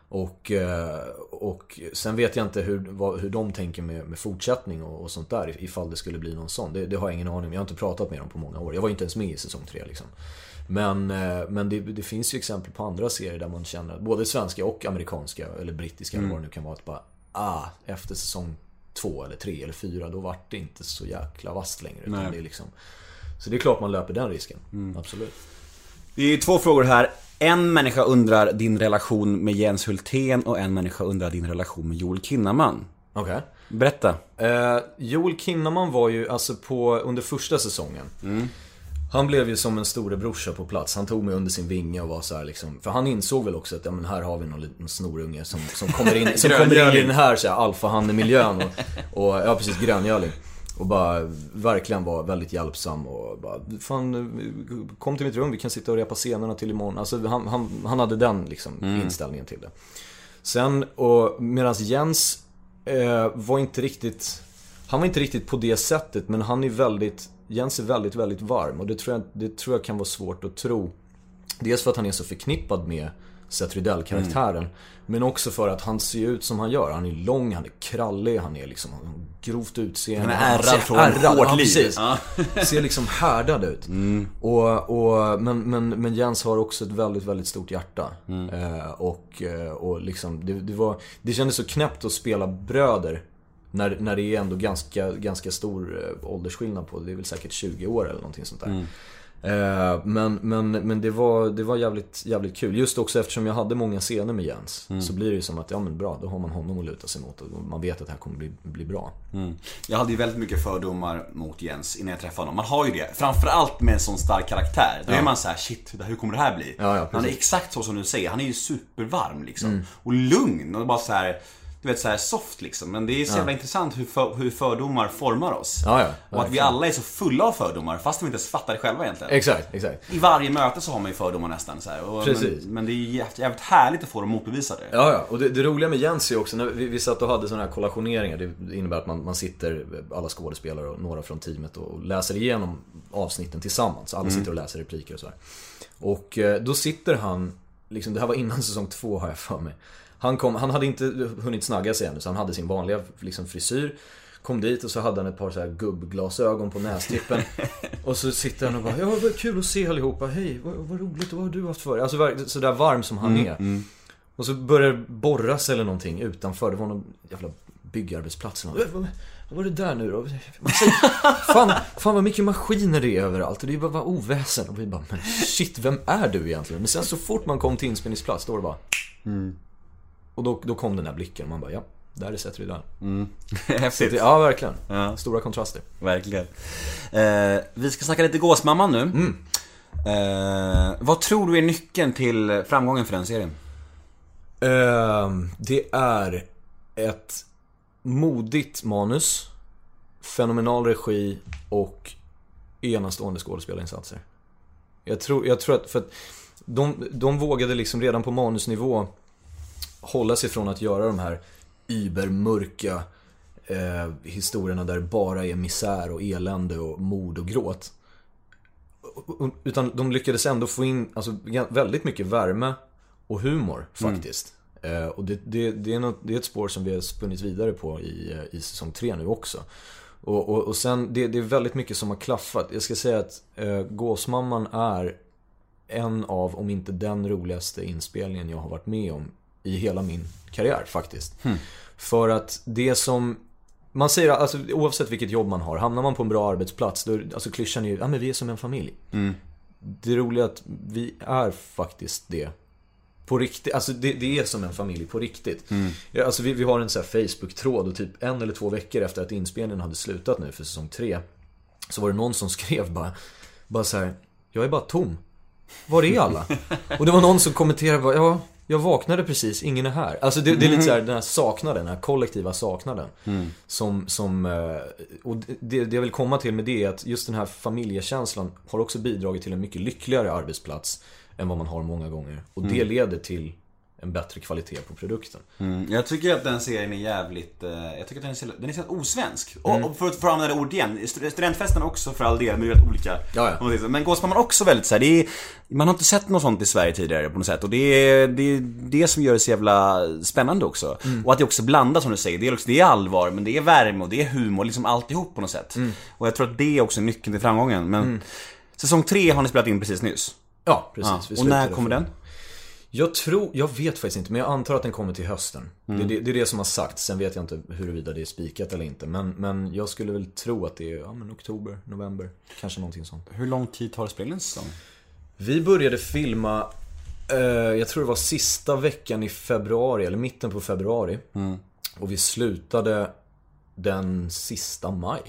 Och, eh, och sen vet jag inte hur, vad, hur de tänker med, med fortsättning och, och sånt där ifall det skulle bli någon sån. Det, det har jag ingen aning om. Jag har inte pratat med dem på många år. Jag var inte ens med i säsong tre liksom. Men, eh, men det, det finns ju exempel på andra serier där man känner, både svenska och amerikanska eller brittiska eller vad det nu kan vara, att bara ah, efter säsong två eller tre eller fyra då vart det inte så jäkla vasst längre. Utan det är liksom, så det är klart man löper den risken. Absolut. Det är två frågor här. En människa undrar din relation med Jens Hultén och en människa undrar din relation med Joel Kinnaman. Okej. Berätta. Eh, Joel Kinnaman var ju alltså på, under första säsongen. Han blev ju som en storebrorsa på plats. Han tog mig under sin vinge och var så här liksom. För han insåg väl också att, ja men här har vi någon liten snorunge som, som kommer in, som kommer in i den här, så här alfahanne-miljön. Och, och, ja precis, gröngöling. Och bara verkligen var väldigt hjälpsam och bara, fan kom till mitt rum, vi kan sitta och repa scenerna till imorgon. Alltså han, han, han hade den liksom inställningen till det. Sen, och medan Jens eh, var inte riktigt Han var inte riktigt på det sättet men han är väldigt Jens är väldigt, väldigt varm och det tror jag, det tror jag kan vara svårt att tro Dels för att han är så förknippad med Seth Rydell-karaktären Men också för att han ser ut som han gör. Han är lång, han är krallig, han är liksom han grovt utseende. Han är ärrad ser från ärrad, hårt ja, liv. precis. Ja. [laughs] Ser liksom härdad ut. Och, och, men, men, men Jens har också ett väldigt, väldigt stort hjärta. Eh, och, och liksom, det, det, var, det kändes så knäppt att spela bröder. När, när det är ändå ganska, ganska stor eh, åldersskillnad på det. är väl säkert 20 år eller någonting sånt där. Eh, men men, men det, var, det var jävligt, jävligt kul. Just också eftersom jag hade många scener med Jens. Så blir det ju som att, ja men bra, då har man honom att luta sig mot. Och man vet att det här kommer bli, bli bra. Jag hade ju väldigt mycket fördomar mot Jens innan jag träffade honom. Man har ju det. Framförallt med en sån stark karaktär. Då är man så här: shit, hur kommer det här bli? Ja, ja, han är exakt så som du säger. Han är ju supervarm liksom. Och lugn och bara så här. Du vet så här soft liksom. Men det är så jävla intressant hur, för, hur fördomar formar oss. Ja, ja, och att vi alla är så fulla av fördomar fast vi inte ens fattar det själva egentligen. Exakt, exakt. I varje möte så har man ju fördomar nästan så. Och, Precis. Men, men det är jävligt, jävligt härligt att få dem motbevisade. Ja, ja. Och det, det roliga med Jens är också, när vi, vi satt och hade sådana här kollationeringar. Det innebär att man, man sitter, alla skådespelare och några från teamet och läser igenom avsnitten tillsammans. Alla sitter och läser repliker och sådär. Och eh, då sitter han, liksom, det här var innan [laughs] säsong två har jag för mig. Han, kom, han hade inte hunnit snagga sig ännu så han hade sin vanliga liksom, frisyr. Kom dit och så hade han ett par så här gubbglasögon på nästippen. [laughs] och så sitter han och bara, ja vad kul att se allihopa, hej vad, vad roligt, vad har du haft för dig?" Alltså sådär varm som han är. Och så börjar det borras eller någonting utanför. Det var någon jävla byggarbetsplats. "Äh, Vad vad var det där nu då? [laughs] Fan, fan vad mycket maskiner det är överallt. Det är bara, bara oväsen. Och vi bara, men shit, vem är du egentligen? Men sen så fort man kom till inspelningsplats, då var det bara... Och då, då kom den där blicken. Och man bara, ja, där är Seth Rydell. Häftigt. Ja, verkligen. Ja. Stora kontraster. Verkligen. Eh, vi ska snacka lite Gåsmamman nu. Eh, vad tror du är nyckeln till framgången för den serien? Ehm, det är ett modigt manus, fenomenal regi och enastående skådespelarinsatser. Jag tror, jag tror att, för att de, de vågade liksom redan på manusnivå hålla sig från att göra de här übermörka eh, historierna där det bara är misär och elände och mord och gråt. Utan de lyckades ändå få in alltså, väldigt mycket värme och humor faktiskt. Eh, och det, det, det, är något, det är ett spår som vi har spunnit vidare på i, i säsong 3 nu också. Och, och, och sen, det, det är väldigt mycket som har klaffat. Jag ska säga att eh, Gåsmamman är en av, om inte den roligaste inspelningen jag har varit med om i hela min karriär faktiskt. För att det som man säger, alltså oavsett vilket jobb man har, hamnar man på en bra arbetsplats, då, alltså klyschan är ju, ja men vi är som en familj. Det roliga är att vi är faktiskt det. På riktigt, alltså det, det är som en familj på riktigt. Ja, alltså vi, vi har en sån här Facebook-tråd och typ en eller två veckor efter att inspelningen hade slutat nu för säsong 3 Så var det någon som [laughs] skrev bara, bara så här, jag är bara tom. Var är alla? [laughs] Och det var någon som kommenterade bara, ja, jag vaknade precis, ingen är här. Alltså det, det är lite så här, den här saknaden, den här kollektiva saknaden. Som, som, eh, och det, det jag vill komma till med det är att just den här familjekänslan har också bidragit till en mycket lyckligare arbetsplats än vad man har många gånger. Och det leder till en bättre kvalitet på produkten. Jag tycker att den serien är jävligt, eh, jag tycker att den är den är så osvensk. Och, och för, för att använda det ordet igen, st- studentfesten också för all del, men det är väldigt olika. Ja, ja. Men Gåsmamman också väldigt så här, det är, man har inte sett något sånt i Sverige tidigare på något sätt. Och det är det, är det som gör det så jävla spännande också. Och att det också blandas som du säger. Det är, också, det är allvar, men det är värme och det är humor, liksom alltihop på något sätt. Och jag tror att det är också nyckeln till framgången. Men säsong tre har ni spelat in precis nyss. Ja, precis. Ja. Och när kommer den? Jag tror, jag vet faktiskt inte, men jag antar att den kommer till hösten. Mm. Det, det, det är det som har sagts, sen vet jag inte huruvida det är spikat eller inte. Men, men jag skulle väl tro att det är, ja men oktober, november, kanske någonting sånt. Hur lång tid tar det spela in säsong? Vi började filma, eh, jag tror det var sista veckan i februari, eller mitten på februari. Och vi slutade den sista maj,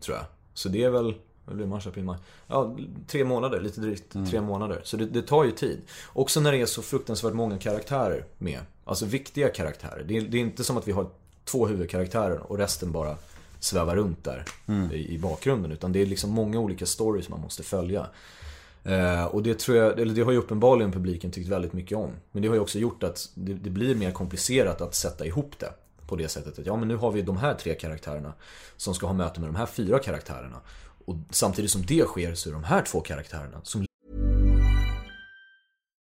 tror jag. Så det är väl, det, mars, april, maj? Ja, tre månader, lite drygt tre månader. Så det, det tar ju tid. Också när det är så fruktansvärt många karaktärer med. Alltså viktiga karaktärer. Det är, det är inte som att vi har två huvudkaraktärer och resten bara svävar runt där i, i bakgrunden. Utan det är liksom många olika stories man måste följa. Eh, och det tror jag, eller det har ju uppenbarligen publiken tyckt väldigt mycket om. Men det har ju också gjort att det, det blir mer komplicerat att sätta ihop det. På det sättet att ja men nu har vi de här tre karaktärerna som ska ha möte med de här fyra karaktärerna. Och samtidigt som det sker så är de här två karaktärerna som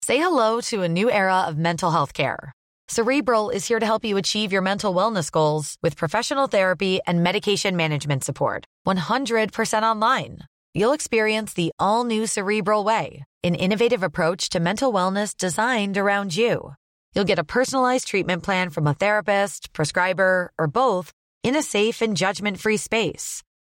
Say hello to a new era of mental health care. Cerebral is here to help you achieve your mental wellness goals with professional therapy and medication management support. 100% online. You'll experience the all new Cerebral Way, an innovative approach to mental wellness designed around you. You'll get a personalized treatment plan from a therapist, prescriber, or both in a safe and judgment free space.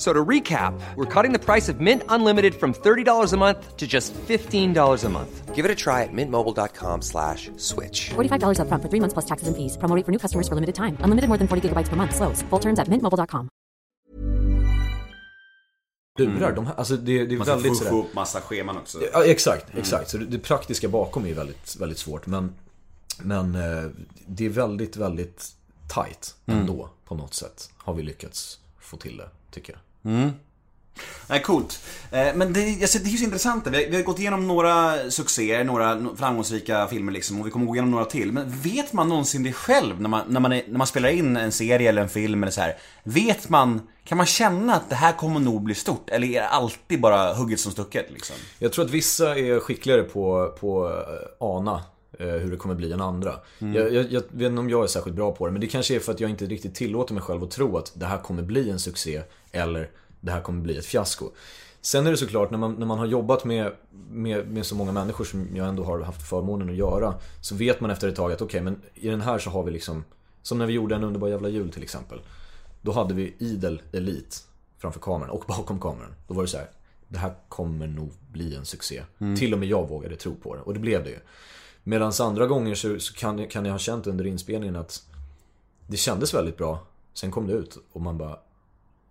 So to recap, we're cutting the price of Mint Unlimited from $30 a month to just $15 a month. Give it a try at mintmobile.com slash switch. $45 upfront for three months plus taxes and fees. Promo rate for new customers for limited time. Unlimited more than 40 gigabytes per month. Slows. Full terms at mintmobile.com. lurar. De, här- alltså det, det är Man ska väldigt få sådär... få upp massa scheman också. Ja, exakt, exakt. Så det, det praktiska bakom är väldigt, väldigt svårt. Men, men eh, det är väldigt, väldigt tight ändå på något sätt. Har vi lyckats få till det, tycker jag. Mm. Nej, coolt. Eh, men det, jag ser, det är ju så intressant. Vi har, vi har gått igenom några succéer, några framgångsrika filmer liksom och vi kommer gå igenom några till. Men vet man någonsin det själv när man, när man, är, när man spelar in en serie eller en film eller så här? Vet man, kan man känna att det här kommer nog bli stort? Eller är det alltid bara hugget som stucket liksom? Jag tror att vissa är skickligare på, på eh, ana hur det kommer bli än andra. Jag, jag, jag vet inte om jag är särskilt bra på det, men det kanske är för att jag inte riktigt tillåter mig själv att tro att det här kommer bli en succé eller det här kommer bli ett fiasko. Sen är det såklart, när man, när man har jobbat med, med, med så många människor som jag ändå har haft förmånen att göra, så vet man efter ett tag att okej, men i den här så har vi liksom, som när vi gjorde en underbar jävla jul till exempel. Då hade vi idel elit framför kameran och bakom kameran. Då var det så här, det här kommer nog bli en succé. Till och med jag vågade tro på det och det blev det ju. Medan andra gånger så, så kan, kan jag ha känt under inspelningen att det kändes väldigt bra. Sen kom det ut och man bara,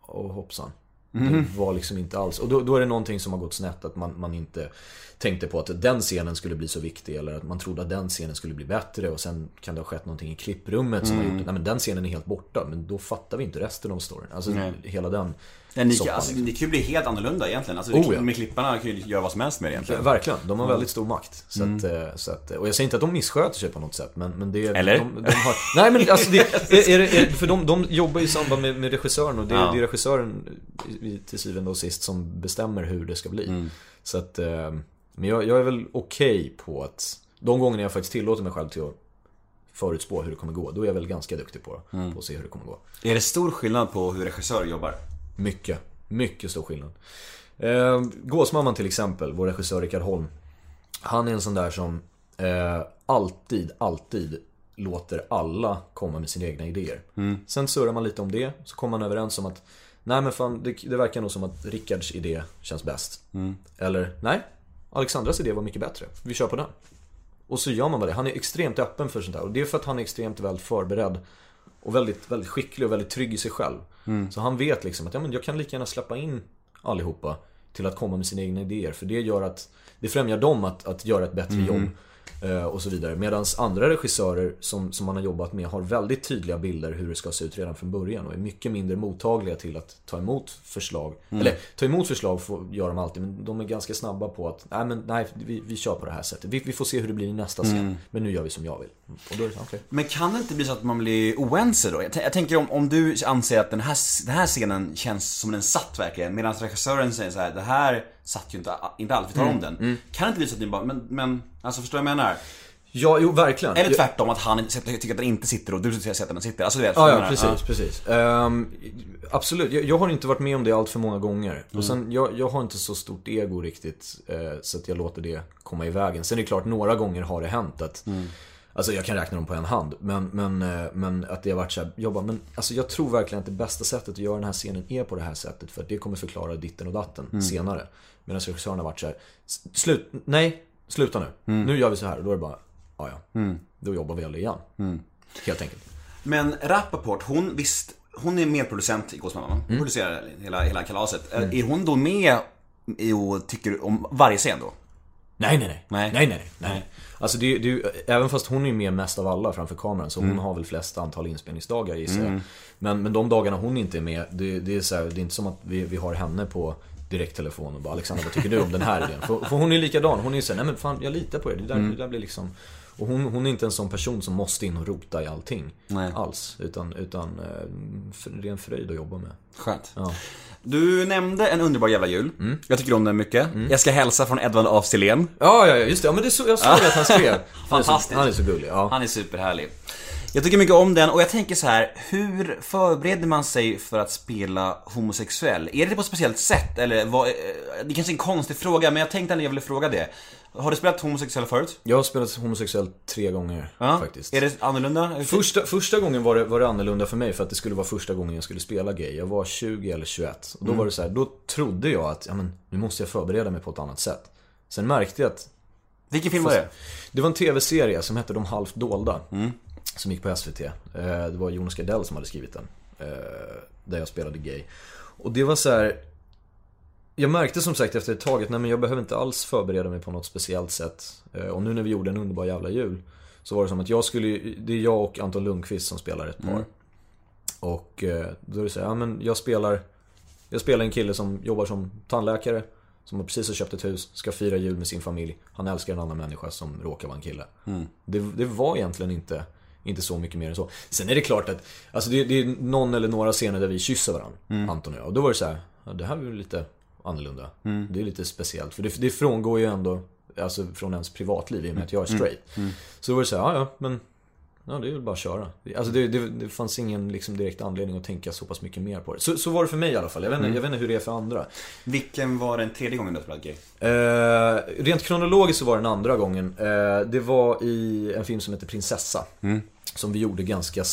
åh hoppsan. Det var liksom inte alls. Och då, då är det någonting som har gått snett. Att man, man inte tänkte på att den scenen skulle bli så viktig. Eller att man trodde att den scenen skulle bli bättre. Och sen kan det ha skett någonting i klipprummet som har gjort nej, men den scenen är helt borta. Men då fattar vi inte resten av storyn. Alltså Nej. hela den Ja, ni, soppan, alltså, liksom. det kan ju bli helt annorlunda egentligen. Alltså, Oh, ja. Med klipparna kan ju göra vad som helst med det egentligen. Verkligen, de har väldigt stor makt. Så att, eh, så att, och jag säger inte att de missköter sig på något sätt, men, men det... Eller? De, de har, nej men alltså det, [laughs] är, är, är, för de, de jobbar ju i samband med, med regissören och det, Ja. det är regissören till syvende och sist som bestämmer hur det ska bli. Så att, eh, men jag, jag är väl okej på att, de gångerna jag faktiskt tillåter mig själv till att förutspå hur det kommer gå, då är jag väl ganska duktig på, på att se hur det kommer gå. Är det stor skillnad på hur regissörer jobbar? Mycket, mycket stor skillnad. Eh, Gåsmamman till exempel, vår regissör Rickard Holm. Han är en sån där som eh, alltid, alltid låter alla komma med sina egna idéer. Sen surrar man lite om det, så kommer man överens om att Nej men fan, det, det verkar nog som att Rickards idé känns bäst. Eller, nej, Alexandras idé var mycket bättre. Vi kör på den. Och så gör man bara det. Han är extremt öppen för sånt där. Och det är för att han är extremt väl förberedd. Och väldigt, väldigt skicklig och väldigt trygg i sig själv. Så han vet liksom att ja, men jag kan lika gärna släppa in allihopa till att komma med sina egna idéer. För det gör att det främjar dem att, att göra ett bättre jobb. Eh, och så vidare. Medan andra regissörer som, som man har jobbat med har väldigt tydliga bilder hur det ska se ut redan från början och är mycket mindre mottagliga till att ta emot förslag. Eller ta emot förslag får, gör de alltid, men de är ganska snabba på att nej, men, nej vi, vi kör på det här sättet. Vi, vi får se hur det blir i nästa scen. Men nu gör vi som jag vill. Och då är det okej. Men kan det inte bli så att man blir oense då? Jag, jag tänker om, om du anser att den här, den här scenen känns som den satt verkligen, medan regissören säger så här: det här satt ju inte, inte alls, vi tar om den. Kan det inte bli så att ni bara, men, men, alltså förstår du vad jag menar? Ja, jo verkligen. Eller tvärtom, att han tycker att den inte sitter och du tycker att den sitter. Alltså du vet, Ja, ja precis, menar? precis. Ehm, absolut, jag, jag har inte varit med om det allt för många gånger. Mm. Och sen, jag, jag har inte så stort ego riktigt, eh, så att jag låter det komma i vägen. Sen är det klart, några gånger har det hänt att Mm. Alltså jag kan räkna dem på en hand. Men, men, eh, men att det har varit så här, jag bara, men alltså jag tror verkligen att det bästa sättet att göra den här scenen är på det här sättet. För att det kommer förklara ditten och datten Mm. senare. Medan regissören har varit så här, "S- slut, nej, sluta nu. Mm. Nu gör vi så här. Och då är det bara, ja ja. Då jobbar vi aldrig igen. Mm. Helt enkelt. Men Rappaport, hon visst, hon är medproducent i Gåsmamman. Hon Mm. producerar hela, hela kalaset. Är hon då med och tycker om varje scen då? Nej, nej, nej. Nej. Nej, nej, nej. nej. Alltså det, det, ju- även fast hon är med mest av alla framför kameran så hon Mm. har väl flest antal inspelningsdagar gissar jag. Men, men de dagarna hon inte är med, det, det är så här, det är inte som att vi, vi har henne på direkttelefon och bara Alexandra vad tycker du om den här idén? För, för hon är likadan, hon är såhär, nej men fan jag litar på er, det där, Mm. det där blir liksom och hon, hon är inte en sån person som måste in och rota i allting. Nej. Alls. Utan, utan eh, det är en fröjd att jobba med. Skönt. Ja. Du nämnde En underbar jävla jul. Jag tycker om den mycket. Jag ska hälsa från Edvard af Sillén. Ja, ja, just det. Ja, men det så, jag såg att han skrev. [laughs] Han är så, Fantastiskt. han är så gullig. Ja. Han är superhärlig. Jag tycker mycket om den och jag tänker så här, hur förbereder man sig för att spela homosexuell? Är det på ett speciellt sätt eller vad, eh, det kanske är en konstig fråga men jag tänkte ändå jag ville fråga det. Har du spelat homosexuell förut? Jag har spelat homosexuell tre gånger faktiskt. Är det annorlunda? Första, första gången var det, var det annorlunda för mig för att det skulle vara första gången jag skulle spela gay. Jag var 20 eller 21. Och då var det så här, då trodde jag att, ja men nu måste jag förbereda mig på ett annat sätt. Sen märkte jag att Vilken film var det? det var en tv-serie som hette De halvt dolda. Som gick på SVT. Eh, Det var Jonas Gardell som hade skrivit den. eh, Där jag spelade gay. Och det var så här. Jag märkte som sagt efter ett tag att nej, men jag behöver inte alls förbereda mig på något speciellt sätt. Eh, Och nu när vi gjorde en underbar jävla jul. Så var det som att jag skulle, det är jag och Anton Lundqvist som spelar ett par. Och eh, då är det så här, ja men jag spelar Jag spelar en kille som jobbar som tandläkare Som precis har köpt ett hus, ska fira jul med sin familj Han älskar en annan människa som råkar vara en kille det, det var egentligen inte inte så mycket mer än så. Sen är det klart att, alltså det, det är någon eller några scener där vi kysser varandra, Anton och jag. Och då var det så här, ja, det här är ju lite annorlunda. Det är lite speciellt. För det, det frångår ju ändå, alltså från ens privatliv i och med att jag är straight. Så då var det så här, ja ja, men Ja, det är väl bara att köra. Alltså det, det, det fanns ingen liksom, direkt anledning att tänka så pass mycket mer på det. Så, så var det för mig i alla fall. Jag vet, inte, jag vet inte hur det är för andra. Vilken var den tredje gången du spelade gay? Eh, rent kronologiskt så var det den andra gången. Eh, det var i en film som heter Prinsessa. Som vi gjorde ganska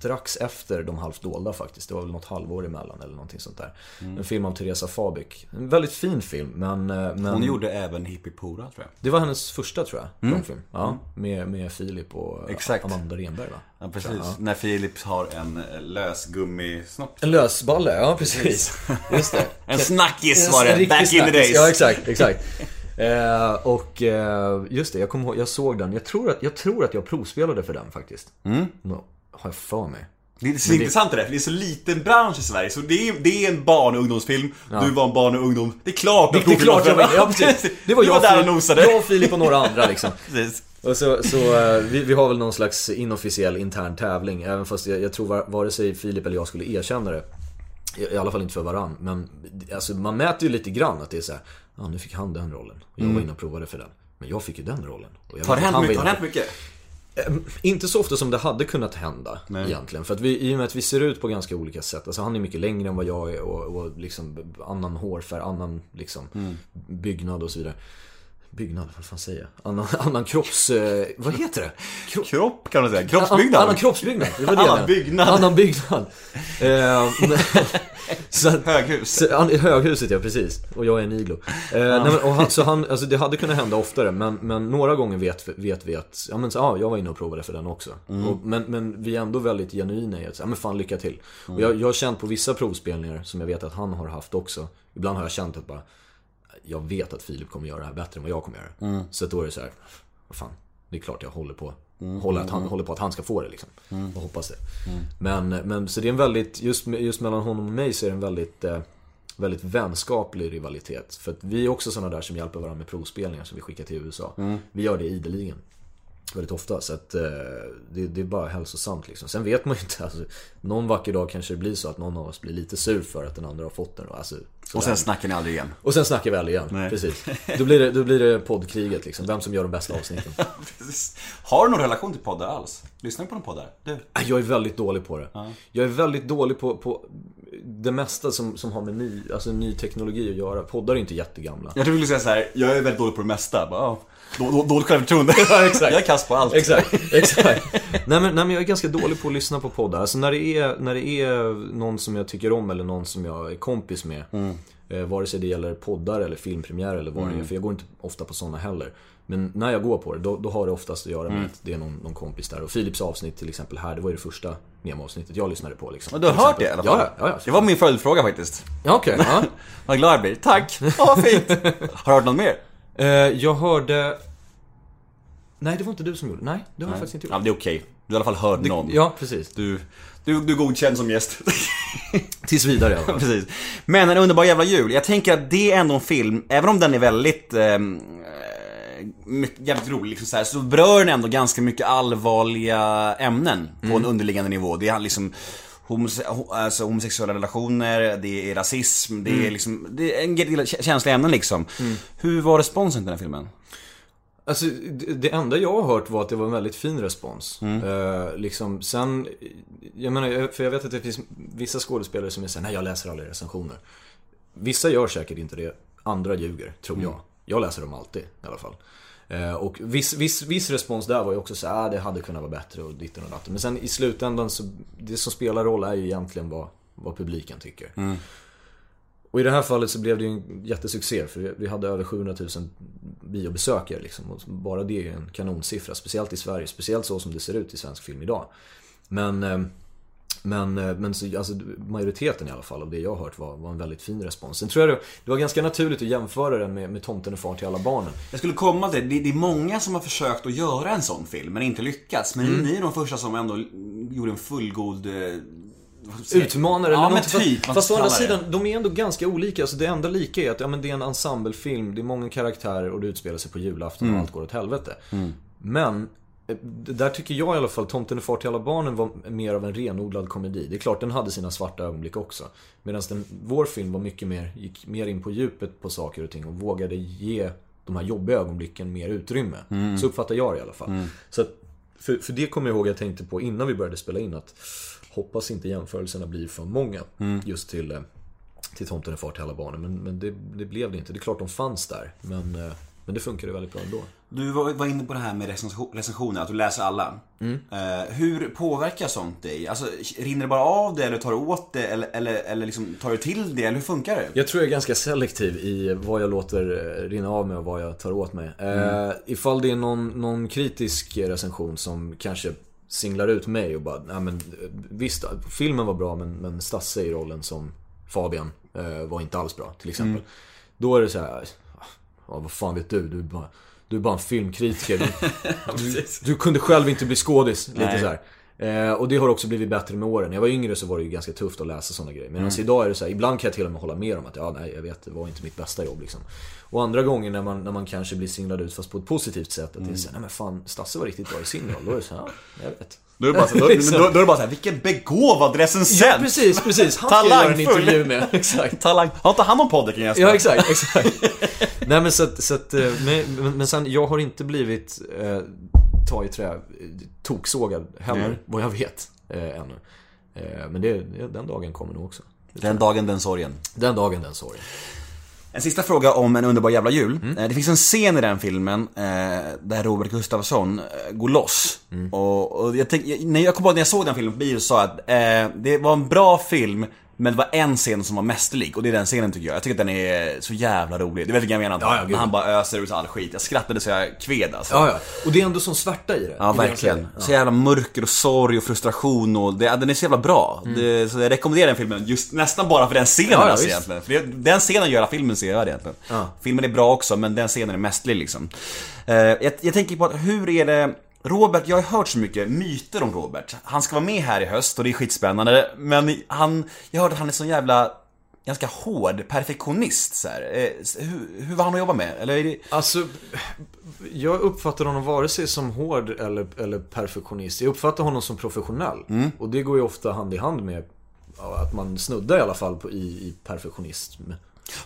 strax efter De halvt dolda faktiskt. Det var väl något halvår emellan eller någonting sånt där. En film av Teresa Fabik. En väldigt fin film men... eh, men Hon gjorde även Hippie-Pora tror jag. Det var hennes första tror jag, långfilm. Ja, med, med Filip och Exakt. Amanda Renberg va? Ja, precis. Ja. När Philips har en eh, lös gummisnopp. En lösballe, ja precis. [laughs] Just det. En snackis var det, back in the snackis. days. Ja, exakt, exakt. [laughs] Eh, och eh, just det, jag kommer ihåg, jag såg den. Jag tror att jag, tror att jag provspelade för den faktiskt. Mm. Har jag för mig. Det är så Men intressant det där, för det är så liten bransch i Sverige. Så det är, det är en barn och ungdomsfilm, du var en barn och ungdom. Det är klart Det, att det är klart jag var ja, precis. Det var jag, var där och nosade. jag, Filip och några andra liksom. [laughs] Precis. Och så, så eh, vi, vi har väl någon slags inofficiell intern tävling. Även fast jag, jag tror var, vare sig Filip eller jag skulle erkänna det. I, I alla fall inte för varann. Men alltså, man mäter ju lite grann att det är så här. Ja, nu fick han den rollen. Och jag var inne och provade för den. Men jag fick ju den rollen. Och jag Har hänt mycket? det hänt mycket? Inte så ofta som det hade kunnat hända egentligen. För att vi, i och med att vi ser ut på ganska olika sätt. Alltså han är mycket längre än vad jag är och, och liksom annan hårfärg, annan liksom byggnad och så vidare. Byggnad, vad fan säger jag? Annan, [laughs] annan kropps... Eh, vad heter det? Kro- Kropp kan man säga, An- kroppsbyggnad. Annan kroppsbyggnad, det var det Annan byggnad. Annan byggnad. Eh, [laughs] så Höghus. så, han, I höghuset ja, precis. Och jag är en iglo. Eh, nej, men, och han, så han, alltså det hade kunnat hända oftare men, men några gånger vet, vet vi att, ja men så, ja, jag var inne och provade för den också. Och, men, men vi är ändå väldigt genuina i att, ja men fan lycka till. Och jag, jag har känt på vissa provspelningar som jag vet att han har haft också. Ibland har jag känt att bara, jag vet att Filip kommer göra det här bättre än vad jag kommer göra. Så att då är det så här, vad fan, det är klart jag håller på, håller, att han, håller på att han ska få det liksom. Och hoppas det. Men, men så det är en väldigt, just, just mellan honom och mig så är det en väldigt eh, Väldigt vänskaplig rivalitet. För att vi är också sådana där som hjälper varandra med provspelningar som vi skickar till USA. Vi gör det ideligen. Väldigt ofta. Så att eh, det, det är bara hälsosamt liksom. Sen vet man ju inte. Alltså, någon vacker dag kanske det blir så att någon av oss blir lite sur för att den andra har fått den. Alltså, Och sen snackar ni aldrig igen. Och sen snackar vi aldrig igen. Precis. Då blir, det, då blir det poddkriget liksom. Vem som gör de bästa avsnitten. [laughs] Har du någon relation till poddar alls? Lyssnar du på någon poddar? Du? Jag är väldigt dålig på det. Jag är väldigt dålig på, på det mesta som, som har med ny, alltså ny teknologi att göra. Poddar är inte jättegamla. Jag skulle säga så här, jag är väldigt dålig på det mesta. Bara, ja, då- då- Dåligt självförtroende. [laughs] Ja, exakt. Jag är kass på allt. Exakt, exakt. [laughs] nej, men, nej men jag är ganska dålig på att lyssna på poddar. Alltså när det är, när det är någon som jag tycker om eller någon som jag är kompis med. Eh, vare sig det gäller poddar eller filmpremiär eller vad det är. För jag går inte ofta på sådana heller. Men när jag går på det, då, då har det oftast att göra med att det är någon, någon kompis där. Och Philips avsnitt till exempel här, det var ju det första Nemo-avsnittet jag lyssnade på liksom. Men du har hört det i alla fall? Ja, ja, ja. Det var min följdfråga faktiskt. Ja, okej. ja. [laughs] Vad glad jag blir. Tack! Åh, vad fint! Har du hört något mer? Eh, jag hörde... Nej, det var inte du som gjorde Nej, det har jag faktiskt inte gjort. Ja, det är okej. Du har i alla fall hört någon. Ja, precis. Du, du, du är godkänd som gäst. [laughs] Tills vidare fall. [laughs] Precis. Men en underbar jävla jul. Jag tänker att det är ändå en film, även om den är väldigt ehm, eh, mycket, jävligt rolig liksom så, här, så berör den ändå ganska mycket allvarliga ämnen på en underliggande nivå. Det är liksom homose ho- alltså, homosexuella relationer, det är rasism, det är liksom, det är en del känsliga ämnen liksom. Hur var responsen till den här filmen? Alltså, det enda jag har hört var att det var en väldigt fin respons. Eh, liksom, sen, jag menar, för jag vet att det finns vissa skådespelare som är såhär, nej jag läser aldrig recensioner. Vissa gör säkert inte det, andra ljuger, tror jag. Jag läser dem alltid, i alla fall. Eh, och viss, viss, viss respons där var ju också så här, ah, det hade kunnat vara bättre och ditten och datten. Men sen i slutändan så, det som spelar roll är ju egentligen vad, vad publiken tycker. Och i det här fallet så blev det ju en jättesuccé för vi hade över 700 000 biobesökare liksom. Och bara det är en kanonsiffra, speciellt i Sverige. Speciellt så som det ser ut i svensk film idag. Men, eh, men, eh, men så, alltså, majoriteten i alla fall av det jag har hört var, var en väldigt fin respons. Sen tror jag det, det var ganska naturligt att jämföra den med, med Tomten är far till alla barnen. Jag skulle komma till det, det är många som har försökt att göra en sån film men inte lyckats. Men ni är de första som ändå gjorde en fullgod... eh? Utmanare ja, eller men något. typ, Fast, å andra sidan, de är ändå ganska olika. Alltså det enda lika är att ja, men det är en ensemblefilm, det är många karaktärer och det utspelar sig på julafton Mm. och allt går åt helvete. Men, eh, det där tycker jag i alla fall, Tomten är far till alla barnen var mer av en renodlad komedi. Det är klart den hade sina svarta ögonblick också. Medan vår film var mycket mer, gick mer in på djupet på saker och ting och vågade ge de här jobbiga ögonblicken mer utrymme. Mm. Så uppfattar jag det i alla fall. Så att, för, för det kommer jag ihåg jag tänkte på innan vi började spela in att Hoppas inte jämförelserna blir för många Mm. just till, eh, till Tomten är far till alla barnen. Men, men det, det blev det inte. Det är klart de fanns där. Men, eh, men det funkade väldigt bra ändå. Du var, inne på det här med recension, recensioner, att du läser alla. Mm. Eh, hur påverkar sånt dig? Alltså, rinner det bara av det eller tar du åt det eller, eller, eller liksom, tar du till det? Eller hur funkar det? Jag tror jag är ganska selektiv i vad jag låter eh, rinna av mig och vad jag tar åt mig. Eh, ifall det är någon, någon kritisk recension som kanske singlar ut mig och bara, men visst, filmen var bra men, men Stasse i rollen som Fabian var inte alls bra till exempel. Då är det så här, ja, vad fan vet du? Du är bara, du är bara en filmkritiker. [laughs] Du, du, du kunde själv inte bli skådis. Lite så här. Eh, och det har också blivit bättre med åren. När jag var yngre så var det ju ganska tufft att läsa sådana grejer. Men alltså idag är det så här, ibland kan jag till och med hålla med om att ja, nej, jag vet, det var inte mitt bästa jobb liksom. Och andra gånger när man, när man kanske blir singlad ut fast på ett positivt sätt. Att det är så här, nej men fan, Stasse var riktigt bra i sin roll. Då är det så här, ja, jag vet. Då är det bara så, då, [laughs] då, då är det bara så här, vilken begåvad recensent! Ja, precis, precis. Han ska jag göra en intervju med. [laughs] Exakt. Talang. Har inte han någon podd gästa? Ja, exakt, exakt. [laughs] Nej men så att, så att eh, men, men, men sen, jag har inte blivit, eh, ta i trä, toksågad heller, Nej. vad jag vet, eh, ännu. Eh, men det, den dagen kommer nog också. Den dagen, den sorgen. Den dagen, den sorgen. En sista fråga om En underbar jävla jul. Eh, Det finns en scen i den filmen eh, där Robert Gustafsson eh, går loss. Och, och jag tänk, jag- när jag kom på när jag såg den filmen på bio så sa jag att eh, det var en bra film Men det var en scen som var mästerlig och det är den scenen tycker jag. Jag tycker att den är så jävla rolig. Du vet vilken jag menar? Ja, ja, gud. När han bara öser ut all skit. Jag skrattade så jag kved alltså. Ja, ja. Och det är ändå sån svärta i det. Ja, i jag verkligen. säger. Så jävla mörker och sorg och frustration och det, ja, den är så jävla bra. Det, så jag rekommenderar den filmen just nästan bara för den scenen Mm. Ja, ja, alltså, egentligen. För det, den scenen gör hela filmen sevärd egentligen. Ja. Filmen är bra också, men den scenen är mästerlig liksom. Eh, jag, jag tänker på att hur är det Robert, jag har hört så mycket myter om Robert. Han ska vara med här i höst och det är skitspännande. Men han, jag har hört att han är så jävla ganska hård perfektionist så här. Eh, hur, hur var han att jobba med? Eller är det... Alltså, jag uppfattar honom vare sig som hård eller, eller perfektionist. Jag uppfattar honom som professionell. Mm. Och det går ju ofta hand i hand med att man snuddar i alla fall på, i, i perfektionism.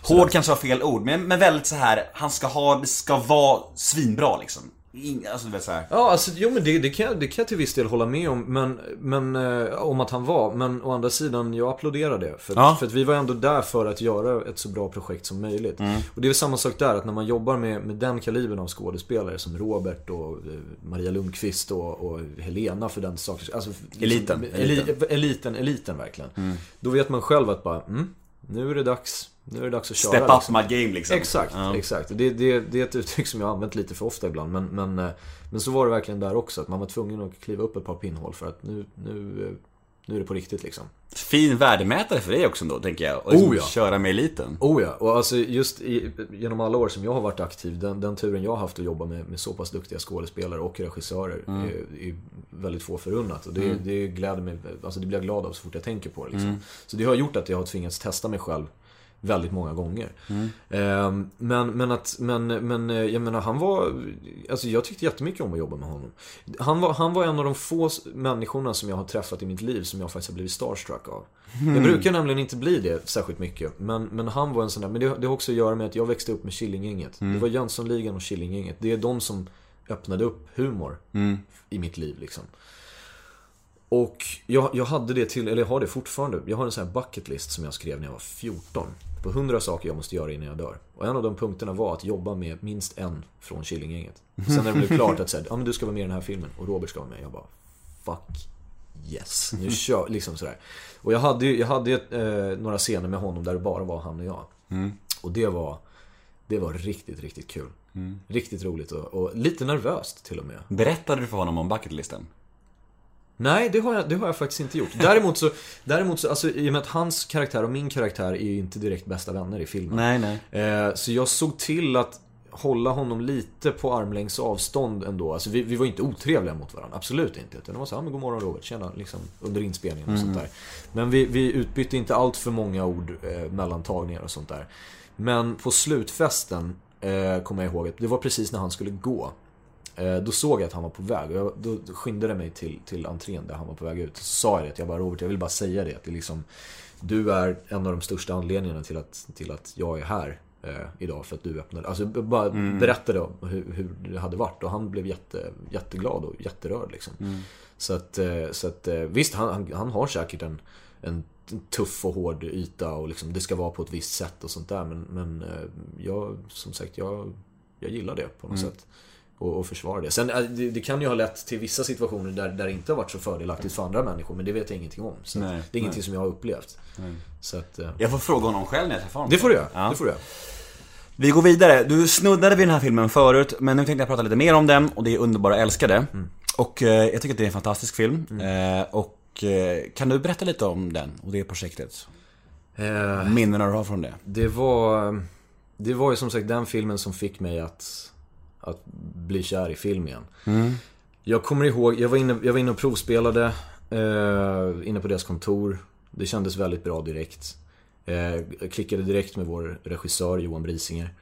Hård kanske var fel ord, men, men väldigt så här. han ska ha, det ska vara svinbra liksom. Ing, alltså du vet så här. Ja, alltså, jo men det, det, kan, jag- det kan jag till viss del hålla med om. Men, men eh, om att han var. Men å andra sidan, jag applåderar det. För, Ja. för att vi var ändå där för att göra ett så bra projekt som möjligt. Och det är väl samma sak där, att när man jobbar med, med den kalibern av skådespelare som Robert och eh, Maria Lundqvist och, och Helena för den saken. Alltså, Eliten. Liksom, eliten. eliten, eliten verkligen. Då vet man själv att bara, mm, nu är det dags. Nu är det dags att köra. Step up liksom. my game liksom. Exakt, Ja. exakt. Det, det, det är ett uttryck som jag har använt lite för ofta ibland. Men, men, eh, men så var det verkligen där också. Att man var tvungen att kliva upp ett par pinnhål för att nu, nu, eh, nu är det på riktigt liksom. Fin värdemätare för dig också då, tänker jag. Och liksom Oh, ja. köra med eliten. Oh ja, och alltså just i, genom alla år som jag har varit aktiv, den, den turen jag har haft att jobba med, med så pass duktiga skådespelare och regissörer är, är väldigt få förunnat. Och det, det gläder mig, alltså det blir jag glad av så fort jag tänker på det. Liksom. Så det har gjort att jag har tvingats testa mig själv väldigt många gånger. Ehm, men, men att, men, men eh, jag menar han var, alltså jag tyckte jättemycket om att jobba med honom. Han var, han var en av de få människorna som jag har träffat i mitt liv som jag faktiskt har blivit starstruck av. Jag brukar nämligen inte bli det särskilt mycket. Men, men han var en sån där, men det, det har också att göra med att jag växte upp med Killinggänget. Det var Jönssonligan och Killinggänget. Det är de som öppnade upp humor i mitt liv liksom. Och jag, jag hade det till, eller jag har det fortfarande. Jag har en sån här bucket list som jag skrev när jag var 14. På 100 saker jag måste göra innan jag dör. Och en av de punkterna var att jobba med minst en från Killinggänget. Sen när det blev klart att säga, ja men du ska vara med i den här filmen och Robert ska vara med. Jag bara, fuck yes. Nu kör, liksom sådär. Och jag hade ju, jag hade eh, några scener med honom där det bara var han och jag. Och det var, det var riktigt, riktigt kul. Riktigt roligt och, och lite nervöst till och med. Berättade du för honom om bucketlisten? Nej, det har, jag, det har jag faktiskt inte gjort. Däremot så, däremot så, alltså i och med att hans karaktär och min karaktär är ju inte direkt bästa vänner i filmen. Nej, nej. Eh, så jag såg till att hålla honom lite på armlängds avstånd ändå. Alltså vi, vi var inte otrevliga mot varandra, absolut inte. Utan det var så här, "Ja, men god morgon Robert, tjena, liksom under inspelningen och sånt där. Men vi, vi utbytte inte allt för många ord eh, mellan tagningar och sånt där. Men på slutfesten, eh, kommer jag ihåg, att det var precis när han skulle gå. Eh, Då såg jag att han var på väg och jag, då skyndade jag mig till, till entrén där han var på väg ut. Så sa jag det, att jag bara Robert, jag vill bara säga det. Att det liksom, du är en av de största anledningarna till att, till att jag är här eh, idag. För att du öppnade. Alltså jag bara berättade om hur, hur det hade varit. Och han blev jätte, jätteglad och jätterörd liksom. Så att, eh, så att eh, visst, han, han, han har säkert en, en tuff och hård yta och liksom, det ska vara på ett visst sätt och sånt där. Men, men jag, som sagt, jag, jag gillar det på något sätt. Och, och försvara det. Sen, eh, det, det kan ju ha lett till vissa situationer där, där det inte har varit så fördelaktigt för andra människor. Men det vet jag ingenting om. Så Nej, det är ingenting som jag har upplevt. Så att, eh, Jag får fråga honom själv när jag träffar honom. det får du göra. Ja. Det får du göra. Vi går vidare. Du snuddade vid den här filmen förut, men nu tänkte jag prata lite mer om den och det är Underbara Älskade. Och eh, jag tycker att det är en fantastisk film. Eh, och eh, kan du berätta lite om den och det projektet? Minnena du har från det? Det var, det var ju som sagt den filmen som fick mig att, att bli kär i film igen. Jag kommer ihåg, jag var inne, jag var inne och provspelade eh, inne på deras kontor. Det kändes väldigt bra direkt. Eh, jag klickade direkt med vår regissör Johan Brisinger.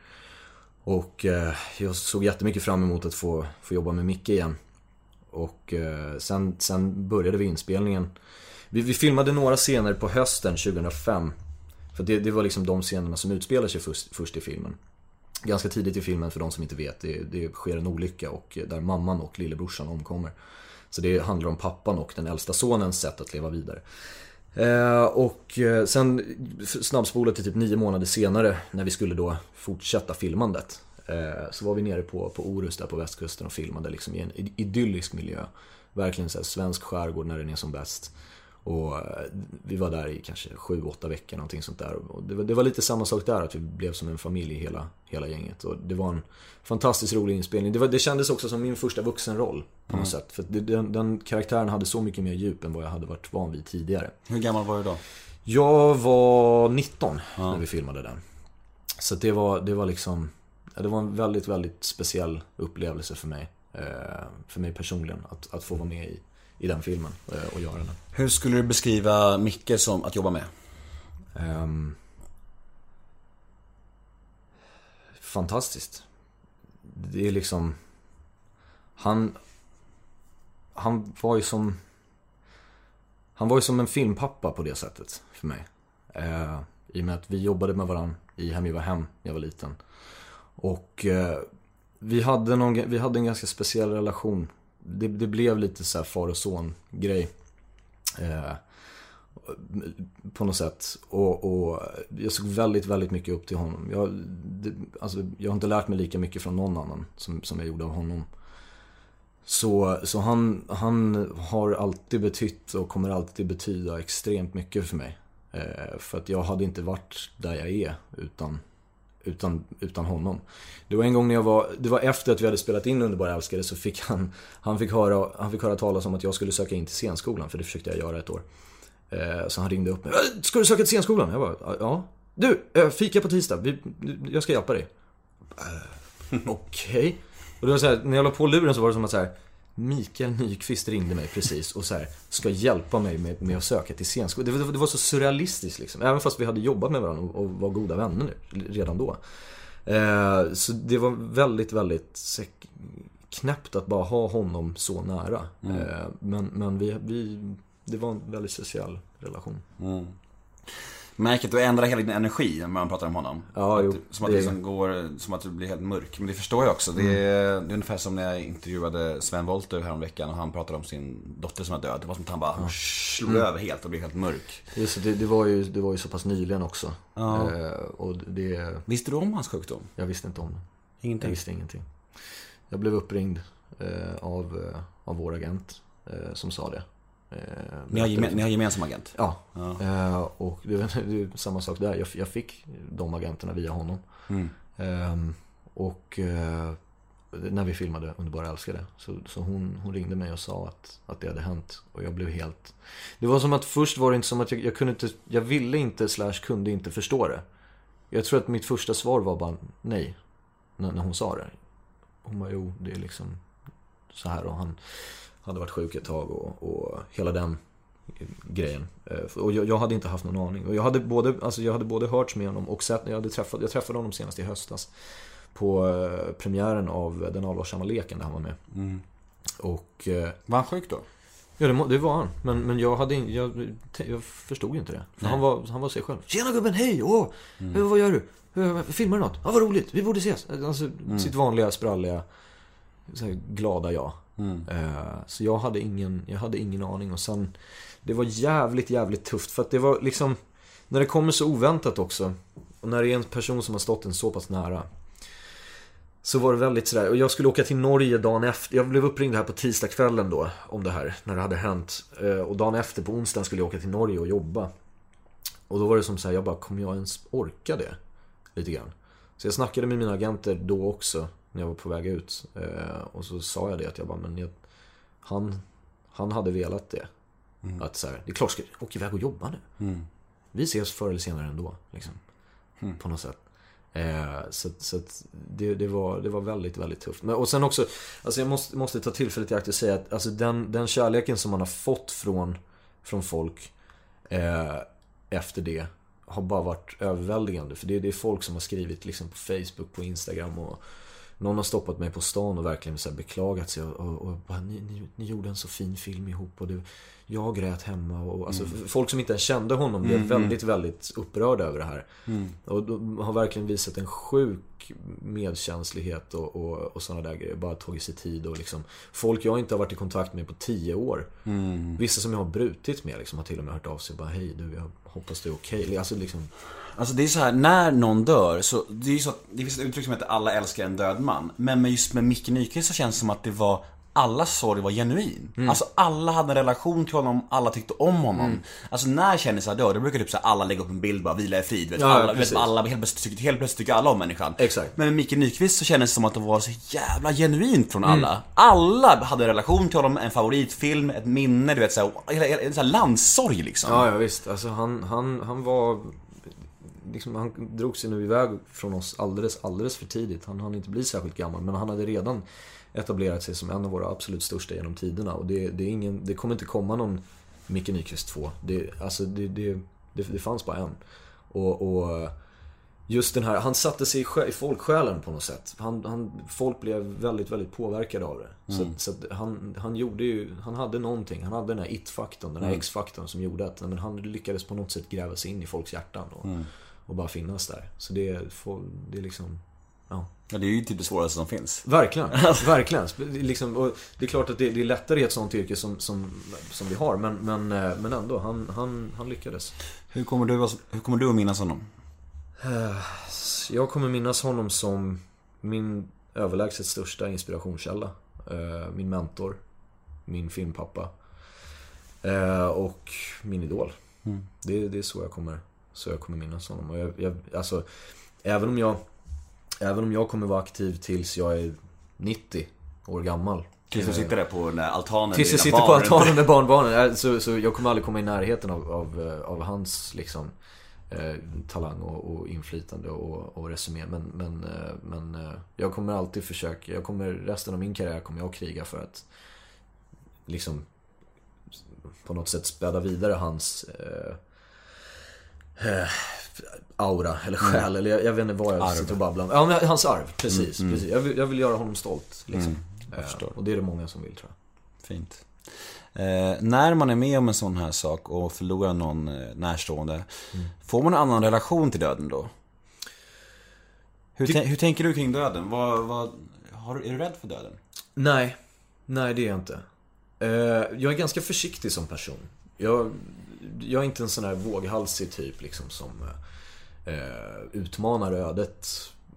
Och eh, jag såg jättemycket fram emot att få, få jobba med Micke igen. Och eh, sen, sen började vi inspelningen. Vi, vi filmade några scener på hösten 2005. För det, det var liksom de scenerna som utspelar sig först, först i filmen. Ganska tidigt i filmen, för de som inte vet, det, det sker en olycka och där mamman och lillebrorsan omkommer. Så det handlar om pappan och den äldsta sonens sätt att leva vidare. Eh, och eh, sen snabbspolat till typ nio månader senare när vi skulle då fortsätta filmandet. Eh, så var vi nere på, på Orust där på västkusten och filmade liksom i en idyllisk miljö. Verkligen så här svensk skärgård när den är som bäst. Och eh, vi var där i kanske sju, åtta veckor någonting sånt där. Och det, var, det var lite samma sak där, att vi blev som en familj hela, hela gänget. Och det var en fantastiskt rolig inspelning. Det, var, det kändes också som min första vuxenroll på något sätt. För det, den, den karaktären hade så mycket mer djup än vad jag hade varit van vid tidigare. Hur gammal var du då? Jag var 19 när vi filmade den. Så det var, det var liksom, det var en väldigt, väldigt speciell upplevelse för mig. Eh, för mig personligen, att, att få vara med i, i den filmen eh, och göra den. Hur skulle du beskriva Micke som att jobba med? Um, fantastiskt. Det är liksom... Han... Han var ju som... Han var ju som en filmpappa på det sättet för mig. Uh, I och med att vi jobbade med varandra i Hem var hem när jag var liten. Och uh, vi, hade någon, vi hade en ganska speciell relation. Det, det blev lite så här far och son grej. Eh, på något sätt. Och, och jag såg väldigt, väldigt mycket upp till honom. Jag, det, alltså, jag har inte lärt mig lika mycket från någon annan som, som jag gjorde av honom. Så, så han, han har alltid betytt och kommer alltid betyda extremt mycket för mig. Eh, för att jag hade inte varit där jag är utan, utan, utan honom. Det var en gång när jag var, det var efter att vi hade spelat in Underbara älskare så fick han, han fick höra, han fick höra talas om att jag skulle söka in till scenskolan för det försökte jag göra ett år. Eh, så han ringde upp mig. Äh, ska du söka till scenskolan? Jag bara, ja. Du, eh, fika på tisdag. Vi, jag ska hjälpa dig. Okej. Okej. Och det var så här, när jag la på luren så var det som att så här, Mikael Nyqvist ringde mig precis och så här, ska hjälpa mig med, med att söka till scenskolan. Det, var- det var så surrealistiskt liksom. Även fast vi hade jobbat med varandra och, och var goda vänner nu, redan då. Eh, så det var väldigt, väldigt knäppt att bara ha honom så nära. Eh, men men vi, vi, det var en väldigt speciell relation. Märker att du ändrar hela din energi när man pratar om honom. Ja, att, jo, Som att det- liksom går, som att du blir helt mörk. Men det förstår jag också. Det är, det är ungefär som när jag intervjuade Sven Wollter häromveckan och han pratade om sin dotter som var död. Det var som att han bara slog över helt och blev helt mörk. Just, det, det, var ju, det var ju så pass nyligen också. Eh, och det, Visste du om hans sjukdom? jag visste inte om det. Ingenting? Jag visste ingenting. Jag blev uppringd eh, av, eh, av vår agent eh, som sa det. Eh, Ni har, geme, ni har gemensam agent? Ja, Eh, och [laughs] det, är samma sak där. Jag, jag fick de agenterna via honom. Ehm, och eh, när vi filmade Underbara älskare. Så, så hon, hon ringde mig och sa att, att det hade hänt. Och jag blev helt... Det var som att först var det inte som att jag, jag kunde inte... Jag ville inte slash kunde inte förstå det. Jag tror att mitt första svar var bara nej. När, när hon sa det. Hon bara, jo det är liksom så här och han hade varit sjuk ett tag och, och hela den grejen. Eh, Och jag, jag hade inte haft någon aning. Och jag hade både, alltså jag hade både hört med honom och sett, jag, hade träffat, jag träffade honom senast i höstas. På eh, premiären av Den allvarsamma leken där han var med. Och eh, Var han sjuk då? Ja, det, det var han. Men, men jag, hade, in- jag, jag förstod inte det. För han, var, han var sig själv. Tjena gubben, hej! Åh! Eh, Vad gör du? Filmar du något? Ja, vad roligt, vi borde ses. Alltså, sitt vanliga, spralliga, glada jag. Mm. Eh, så jag hade, ingen, jag hade ingen aning. Och sen, det var jävligt, jävligt tufft. För att det var liksom, när det kommer så oväntat också. Och när det är en person som har stått en så pass nära. Så var det väldigt sådär, och jag skulle åka till Norge dagen efter. Jag blev uppringd här på tisdagskvällen då om det här, när det hade hänt. Eh, och dagen efter, på onsdagen, skulle jag åka till Norge och jobba. Och då var det som såhär, jag bara, kommer jag ens orka det? Lite grann. Så jag snackade med mina agenter då också, när jag var på väg ut. Eh, Och så sa jag det, att jag bara, men jag, han, han hade velat det. Att så här, det är klart, ska åka iväg och jobba nu. Vi ses förr eller senare ändå, liksom. På något sätt. Eh, så så det, det, var, det var väldigt, väldigt tufft. Men, och sen också, alltså jag måste, måste ta tillfället i akt och säga att alltså den, den kärleken som man har fått från, från folk eh, efter det har bara varit överväldigande. För det, det är folk som har skrivit liksom på Facebook, på Instagram och någon har stoppat mig på stan och verkligen så beklagat sig och, och, och bara, ni, ni, ni gjorde en så fin film ihop och det, jag grät hemma och alltså folk som inte ens kände honom blev väldigt, väldigt upprörda över det här. Och de har verkligen visat en sjuk medkänslighet och, och, och sådana där grejer. Bara tagit sig tid och liksom Folk jag inte har varit i kontakt med på tio år. Vissa som jag har brutit med liksom har till och med hört av sig och bara Hej du, jag hoppas du är okej. Alltså liksom Alltså det är så här, när någon dör så, det är ju så att, det finns ett uttryck som heter alla älskar en död man. Men med just med Micke Nyqvist så känns det som att det var alla sorg var genuin. Mm. Alltså alla hade en relation till honom, alla tyckte om honom. Alltså när kändisar dör, då brukar typ så här, alla lägga upp en bild bara, vila i frid. Vet, Ja, alla, vet, alla helt, plötsligt, helt plötsligt tycker alla om människan. Exakt. Men med Micke Nyqvist så kändes det som att det var så jävla genuint från Mm. alla. Alla hade en relation till honom, en favoritfilm, ett minne, du vet såhär, en sån här landssorg liksom. Ja, ja visst. Alltså han, han, han var... Liksom, han drog sig nu iväg från oss alldeles, alldeles för tidigt. Han hann inte bli särskilt gammal, men han hade redan etablerat sig som en av våra absolut största genom tiderna. Och det, det, är ingen, det kommer inte komma någon Micke Nyqvist 2. Det, alltså, det, det, det, det fanns bara en. Och, och just den här, han satte sig i, sjä- i folksjälen på något sätt. Han, han, folk blev väldigt, väldigt påverkade av det. Så, så att han, han gjorde ju, han hade någonting. Han hade den här it-faktorn, den här X-faktorn som gjorde att men han lyckades på något sätt gräva sig in i folks hjärtan och, och bara finnas där. Så det, är- får- det är liksom, ja. Ja, det är ju typ det svåraste som finns. Verkligen, [laughs] verkligen. Liksom, och det är klart att det, det är lättare i ett sånt yrke som, som, som vi har, men, men, eh, men ändå, han, han, han lyckades. Hur kommer du, hur kommer du att minnas honom? Jag kommer minnas honom som min överlägset största inspirationskälla. Eh, Min mentor, min filmpappa eh, och min idol. Det, det är så jag kommer, så jag kommer minnas honom. Och jag, jag, alltså, även om jag Även om jag kommer vara aktiv tills jag är 90 år gammal. Tills du sitter där på den där altanen Tills jag sitter dina på barn. altanen med barnbarnen. Eh, Så, så jag kommer aldrig komma i närheten av, av, eh, av hans liksom, eh, talang och, och inflytande och, och resumé. Men, men, eh, men eh, jag kommer alltid försöka, jag kommer, resten av min karriär kommer jag kriga för att liksom på något sätt späda vidare hans eh, aura eller själ. Eller jag, jag vet inte vad jag sitter och babblar om. Ja, men hans arv. Precis. precis. Jag, vill, jag vill göra honom stolt. Liksom. Eh, och det är det många som vill tror jag. Fint. Eh, när man är med om en sån här sak och förlorar någon eh, närstående, får man en annan relation till döden då? Hur, tän- hur tänker du kring döden? Vad, vad, har, är du rädd för döden? Nej, nej det är jag inte. Eh, jag är ganska försiktig som person. Jag, jag är inte en sån här våghalsig typ liksom som eh, utmanar ödet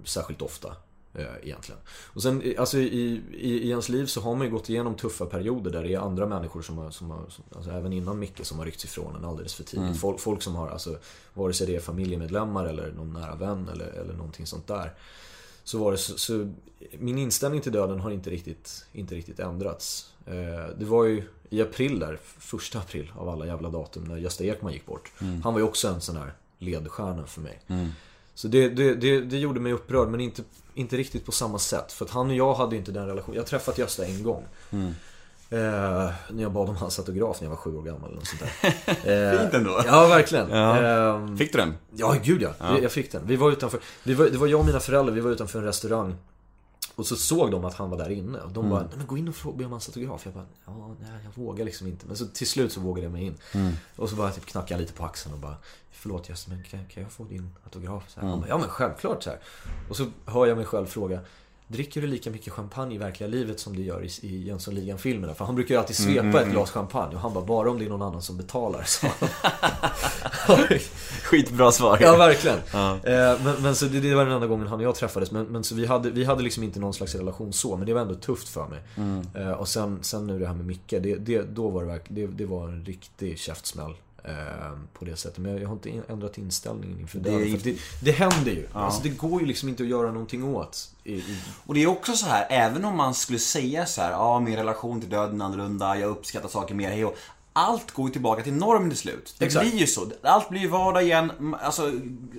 särskilt ofta. Eh, egentligen. Och sen, eh, alltså i, i, i ens liv så har man ju gått igenom tuffa perioder där det är andra människor som har, som har som, alltså även innan Micke, som har ryckts ifrån en alldeles för tidigt. Folk, folk som har, alltså, vare sig det är familjemedlemmar eller någon nära vän eller, eller någonting sånt där. Så var det så, så min inställning till döden har inte riktigt, inte riktigt ändrats. Eh, det var ju i april där, första april av alla jävla datum, när Gösta Ekman gick bort. Han var ju också en sån här ledstjärna för mig. Så det, det, det, det gjorde mig upprörd, men inte, inte riktigt på samma sätt. För att han och jag hade inte den relationen. Jag har träffat Gösta en gång. Eh, när jag bad om hans autograf när jag var sju år gammal eller något sånt där. [laughs] Eh, Fint ändå. Ja, verkligen. Ehm, Fick du den? Ja, gud ja. Jag fick den. Vi var utanför, vi var, det var jag och mina föräldrar, vi var utanför en restaurang. Och så såg de att han var där inne. Och de bara, nej men gå in och fråga, be om hans autograf. Jag bara, ja, nej jag vågar liksom inte. Men så till slut så vågade jag mig in. Och så bara typ knackade jag lite på axeln och bara, förlåt Gösta men kan, kan jag få din autograf? Så här, Han bara, ja men självklart så här. Och så hör jag mig själv fråga, Dricker du lika mycket champagne i verkliga livet som du gör i, i Jönssonligan-filmerna? För han brukar ju alltid svepa ett glas champagne och han bara, bara om det är någon annan som betalar. Så. [laughs] Skitbra svar. Ja, verkligen. Eh, men, men så det, det var den enda gången han och jag träffades. Men, men så vi hade, vi hade liksom inte någon slags relation så, men det var ändå tufft för mig. Eh, och sen, sen nu det här med Micke, det, det, då var det, verk- det, det var en riktig käftsmäll. Eh, på det sättet. Men jag, har inte in- ändrat inställningen inför det. är Det, det, händer ju. Alltså, det går ju liksom inte att göra någonting åt. I, i, Och det är också så här, även om man skulle säga så här, ja min relation till döden är annorlunda, jag uppskattar saker mer, hej och allt går tillbaka till normen till slut. Det Exakt. blir ju så. Allt blir ju vardag igen, alltså,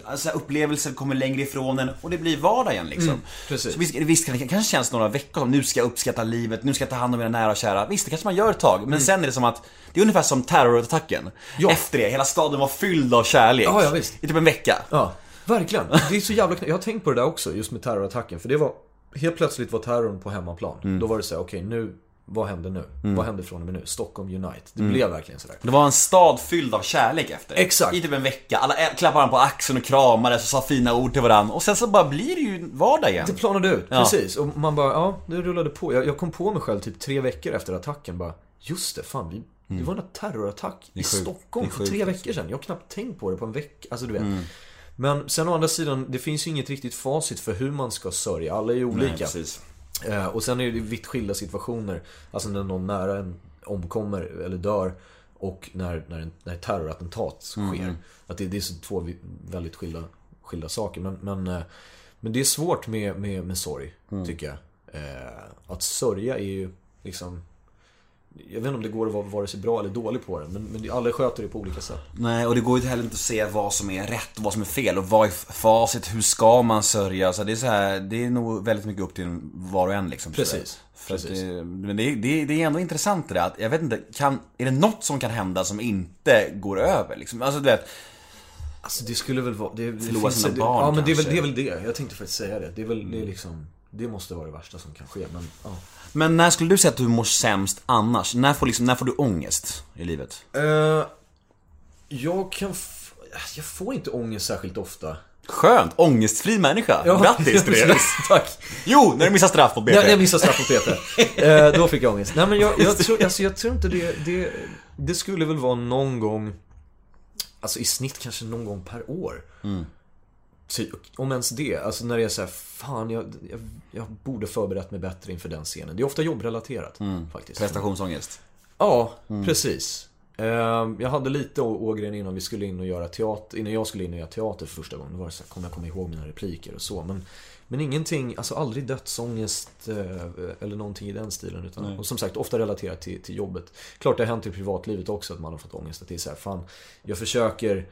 alltså upplevelser kommer längre ifrån en och det blir vardag igen liksom. Mm, precis. Så visst, visst kan det kanske känns några veckor som nu ska jag uppskatta livet, nu ska jag ta hand om mina nära och kära. Visst, det kanske man gör ett tag, men sen är det som att det är ungefär som terrorattacken. Mm. Ja. Efter det, hela staden var fylld av kärlek. Ja, ja, visst. I typ en vecka. Ja, verkligen. Det är så jävla knä- Jag har tänkt på det där också, just med terrorattacken. För det var, helt plötsligt var terrorn på hemmaplan. Mm. Då var det så här, okej nu, vad händer nu? Vad händer från och med nu? Stockholm Unite. Det blev verkligen sådär. Det var en stad fylld av kärlek efter. Exakt. I typ en vecka. Alla klappade varandra på axeln och kramades och sa fina ord till varandra. Och sen så bara blir det ju vardag igen. Det planade ut, Ja. precis. Och man bara, ja, det rullade på. Jag, jag kom på mig själv typ tre veckor efter attacken bara, just det, fan vi, det var en terrorattack i Mm. Stockholm för tre alltså. veckor sedan. Jag har knappt tänkt på det på en vecka. Alltså du vet. Mm. Men sen å andra sidan, det finns ju inget riktigt facit för hur man ska sörja. Alla är ju olika. Nej, precis. Och sen är det vitt skilda situationer. Alltså när någon nära en omkommer eller dör. Och när, när, en, när ett terrorattentat sker. Att det, det är så två väldigt skilda, skilda saker. Men, men, eh, men det är svårt med, med, med sorg, tycker jag. Eh, att sörja är ju liksom... Jag vet inte om det går att vara vare sig bra eller dålig på det. Men, men alla sköter det på olika sätt. Nej, och det går ju heller inte att se vad som är rätt och vad som är fel och vad är facit, hur ska man sörja? Så det är så här, det är nog väldigt mycket upp till var och en liksom. Precis, precis. det, men det, det, det är ändå intressant det där att, jag vet inte, kan, är det något som kan hända som inte går över liksom? Alltså du vet, Alltså det skulle väl vara... Det, Förlora sina barn Ja men det är, väl, det är väl det. Jag tänkte faktiskt säga det. Det är väl det är liksom... Det måste vara det värsta som kan ske. Men ja. men när skulle du säga att du mår sämst annars? När får, liksom, när får du ångest i livet? Eh, jag kan... Jag får inte ångest särskilt ofta. Skönt! Ångestfri människa! Grattis till det! Tack. Jo, när du missar straff på BP. När när jag missade straff på Peter. [laughs] Eh, då fick jag ångest. Nej men jag, jag, tror, alltså, jag tror inte det, det... Det skulle väl vara någon gång... Alltså i snitt kanske någon gång per år. Ty, om ens det. Alltså när det är så här, fan jag, jag, jag borde förberett mig bättre inför den scenen. Det är ofta jobbrelaterat faktiskt. Prestationsångest. Ja, precis. Ehm, Jag hade lite Ågren innan vi skulle in och göra teater, innan jag skulle in och göra teater för första gången. Då var det så här, kommer jag komma ihåg mina repliker och så. Men, men ingenting, alltså aldrig dödsångest eh, eller någonting i den stilen. Utan, och som sagt, ofta relaterat till, till jobbet. Klart det har hänt i privatlivet också att man har fått ångest. Att det är så här, fan, jag försöker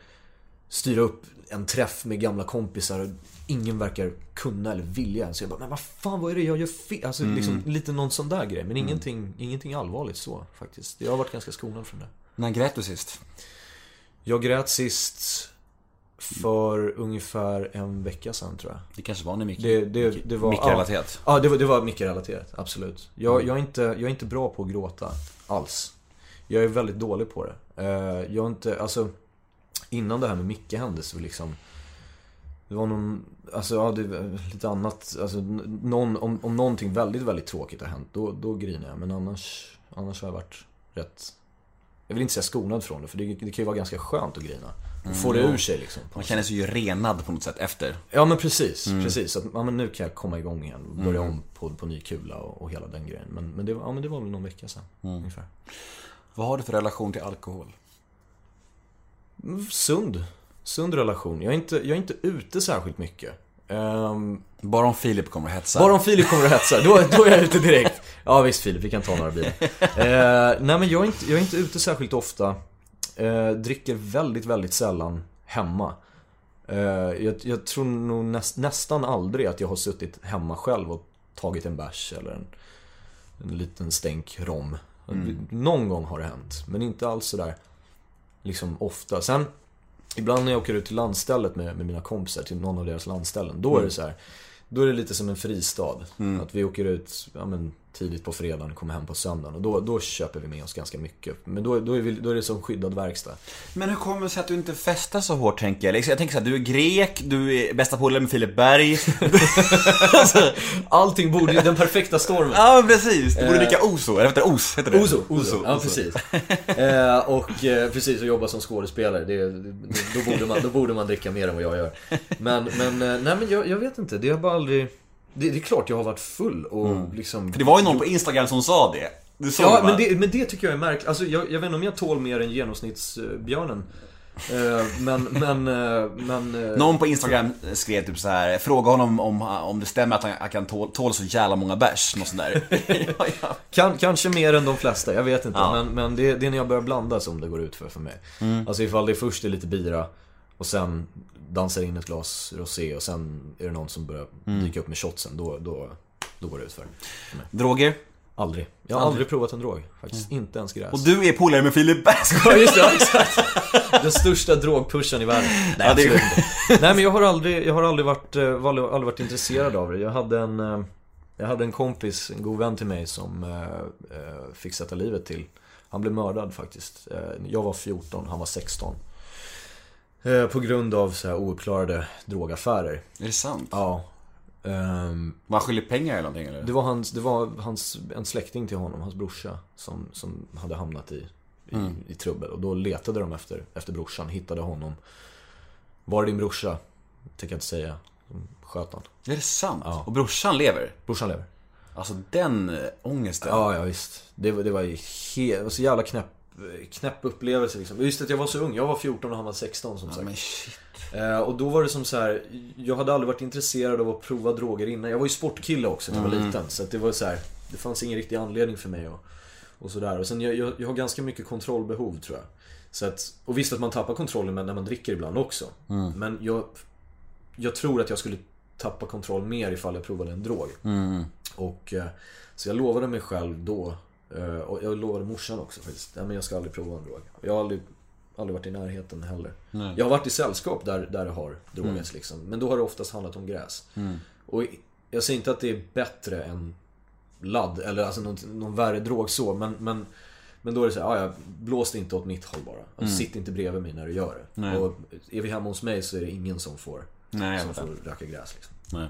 styra upp en träff med gamla kompisar och ingen verkar kunna eller vilja. Så jag bara, men vad fan vad är det jag gör fel? Alltså liksom lite någon sån där grej. Men ingenting, ingenting allvarligt så faktiskt. Jag har varit ganska skonad från det. När grät du sist? Jag grät sist för ungefär en vecka sedan tror jag. Det kanske var när Micke... Det, det, det var... Micke-relaterat. Ja, ja det var, det var Micke-relaterat. Absolut. Jag, jag, är inte, jag är inte bra på att gråta alls. Jag är väldigt dålig på det. Eh, Jag är inte, alltså... Innan det här med Micke hände så liksom... Det var någon, alltså ja, det var lite annat, alltså någon, om, om någonting väldigt, väldigt tråkigt har hänt, då, då grinar jag. Men annars, annars har jag varit rätt, jag vill inte säga skonad från det, för det, det kan ju vara ganska skönt att grina. Och få det ur sig liksom. Man känner sig ju renad på något sätt efter. Ja men precis, precis. Att, ja, men nu kan jag komma igång igen. Börja om på, på ny kula och, och hela den grejen. Men, men, det, var- ja, men det var väl någon vecka sedan. Ungefär. Vad har du för relation till alkohol? Mm, Sund. Sund relation. Jag är inte, jag är inte ute särskilt mycket. Ehm, Bara om Filip kommer och hetsar. bara om Filip kommer och hetsar, då, då är jag ute direkt. Ja visst Filip, vi kan ta några bilar. Eh, nej men jag är, inte, jag är inte ute särskilt ofta. Eh, dricker väldigt, väldigt sällan hemma. Eh, jag, jag tror nog näst, nästan aldrig att jag har suttit hemma själv och tagit en bärs eller en, en liten stänk rom. Någon gång har det hänt, men inte alls sådär liksom ofta. Sen Ibland när jag åker ut till landstället med, med mina kompisar, till någon av deras landställen, då är det så här. Då är det lite som en fristad. Att vi åker ut ja, men, tidigt på fredagen, kommer hem på söndagen. Och då, då köper vi med oss ganska mycket. Men då, då, är, vi, då är det som skyddad verkstad. Men hur kommer det sig att du inte festar så hårt tänker jag? Liksom, Jag tänker så här, du är grek, du är bästa polare med Filip Berg. [laughs] alltså, Allting borde ju, den perfekta stormen. ja precis, du borde dricka Oso, eller heter Os? Heter det? Ozo, Ozo. Ja, precis. [laughs] eh, och eh, precis, och jobba som skådespelare. Det, då, borde man, då borde man dricka mer än vad jag gör. Men, men eh, nej men jag, jag vet inte. Det har bara aldrig... Det, det är klart jag har varit full och liksom... För det var ju någon på Instagram som sa det. Du såg Ja, det, men det, men det tycker jag är märkligt. Alltså, jag, jag vet inte om jag tål mer än genomsnittsbjörnen. Eh, men, men, eh, men... eh, Någon på Instagram skrev typ så här, fråga honom om, om det stämmer att han, kan tål, tål så jävla många bärs, något sånt där. [laughs] ja, ja. Kan, kanske mer än de flesta, jag vet inte. Ja. Men, men det, det är när jag börjar blanda som det går ut för för mig. Alltså ifall det först är lite bira och sen dansar in ett glas rosé och sen är det någon som börjar dyka upp med shotsen. Då, då, då går det ut för. Droger? Aldrig. Jag har aldrig provat en drog. Faktiskt inte ens gräs. Och du är polare med Filip Berg. [laughs] Ja just det, ja, exakt. Den största drogpushen i världen. Nej, Ja, det är-. Nej men jag har aldrig, jag har aldrig varit, eh, aldrig, aldrig varit intresserad av det. Jag hade en, eh, jag hade en kompis, en god vän till mig som eh, fick sätta livet till. Han blev mördad faktiskt. Jag var 14, han var 16. Eh, På grund av så här ouppklarade drogaffärer. Är det sant? Ja. Ehm, Man skyller pengar eller någonting eller? det var, hans, det var hans, en släkting till honom, hans brorsa, som, som hade hamnat i, i, i trubbel. Och då letade de efter, efter brorsan, hittade honom. Var är din brorsa? Tänker jag inte säga. Sköt han. Är det sant? Ja. Och brorsan lever? Brorsan lever. Alltså den äh, ångesten. Ja, ja visst. Det, var- det var ju helt, det var så jävla knäpp, knäpp upplevelse liksom. Just att jag var så ung. Jag var 14 och han var 16 som sagt. Shit. Eh, och då var det som så här. jag hade aldrig varit intresserad av att prova droger innan. Jag var ju sportkille också när jag var liten. Så att det var så här. det fanns ingen riktig anledning för mig och, och sådär. Och sen jag, jag, jag har ganska mycket kontrollbehov tror jag. Så att, och visst att man tappar kontrollen när man dricker ibland också. Men jag, jag tror att jag skulle tappa kontroll mer ifall jag provade en drog. Och, eh, så jag lovade mig själv då, och jag lovade morsan också faktiskt, Nej, men jag ska aldrig prova en drog. Jag har aldrig, aldrig varit i närheten heller. Jag har varit i sällskap där, där det har drogats liksom. Men då har det oftast handlat om gräs. Och jag säger inte att det är bättre än ladd, eller alltså någon, någon värre drog så, men, men men då är det så här, "Ah, ja, blås inte åt mitt håll bara. Alltså, Sitt inte bredvid mig när du gör det. Nej. Och är vi hemma hos mig så är det ingen som får, Nej, som får det. röka gräs liksom. Nej.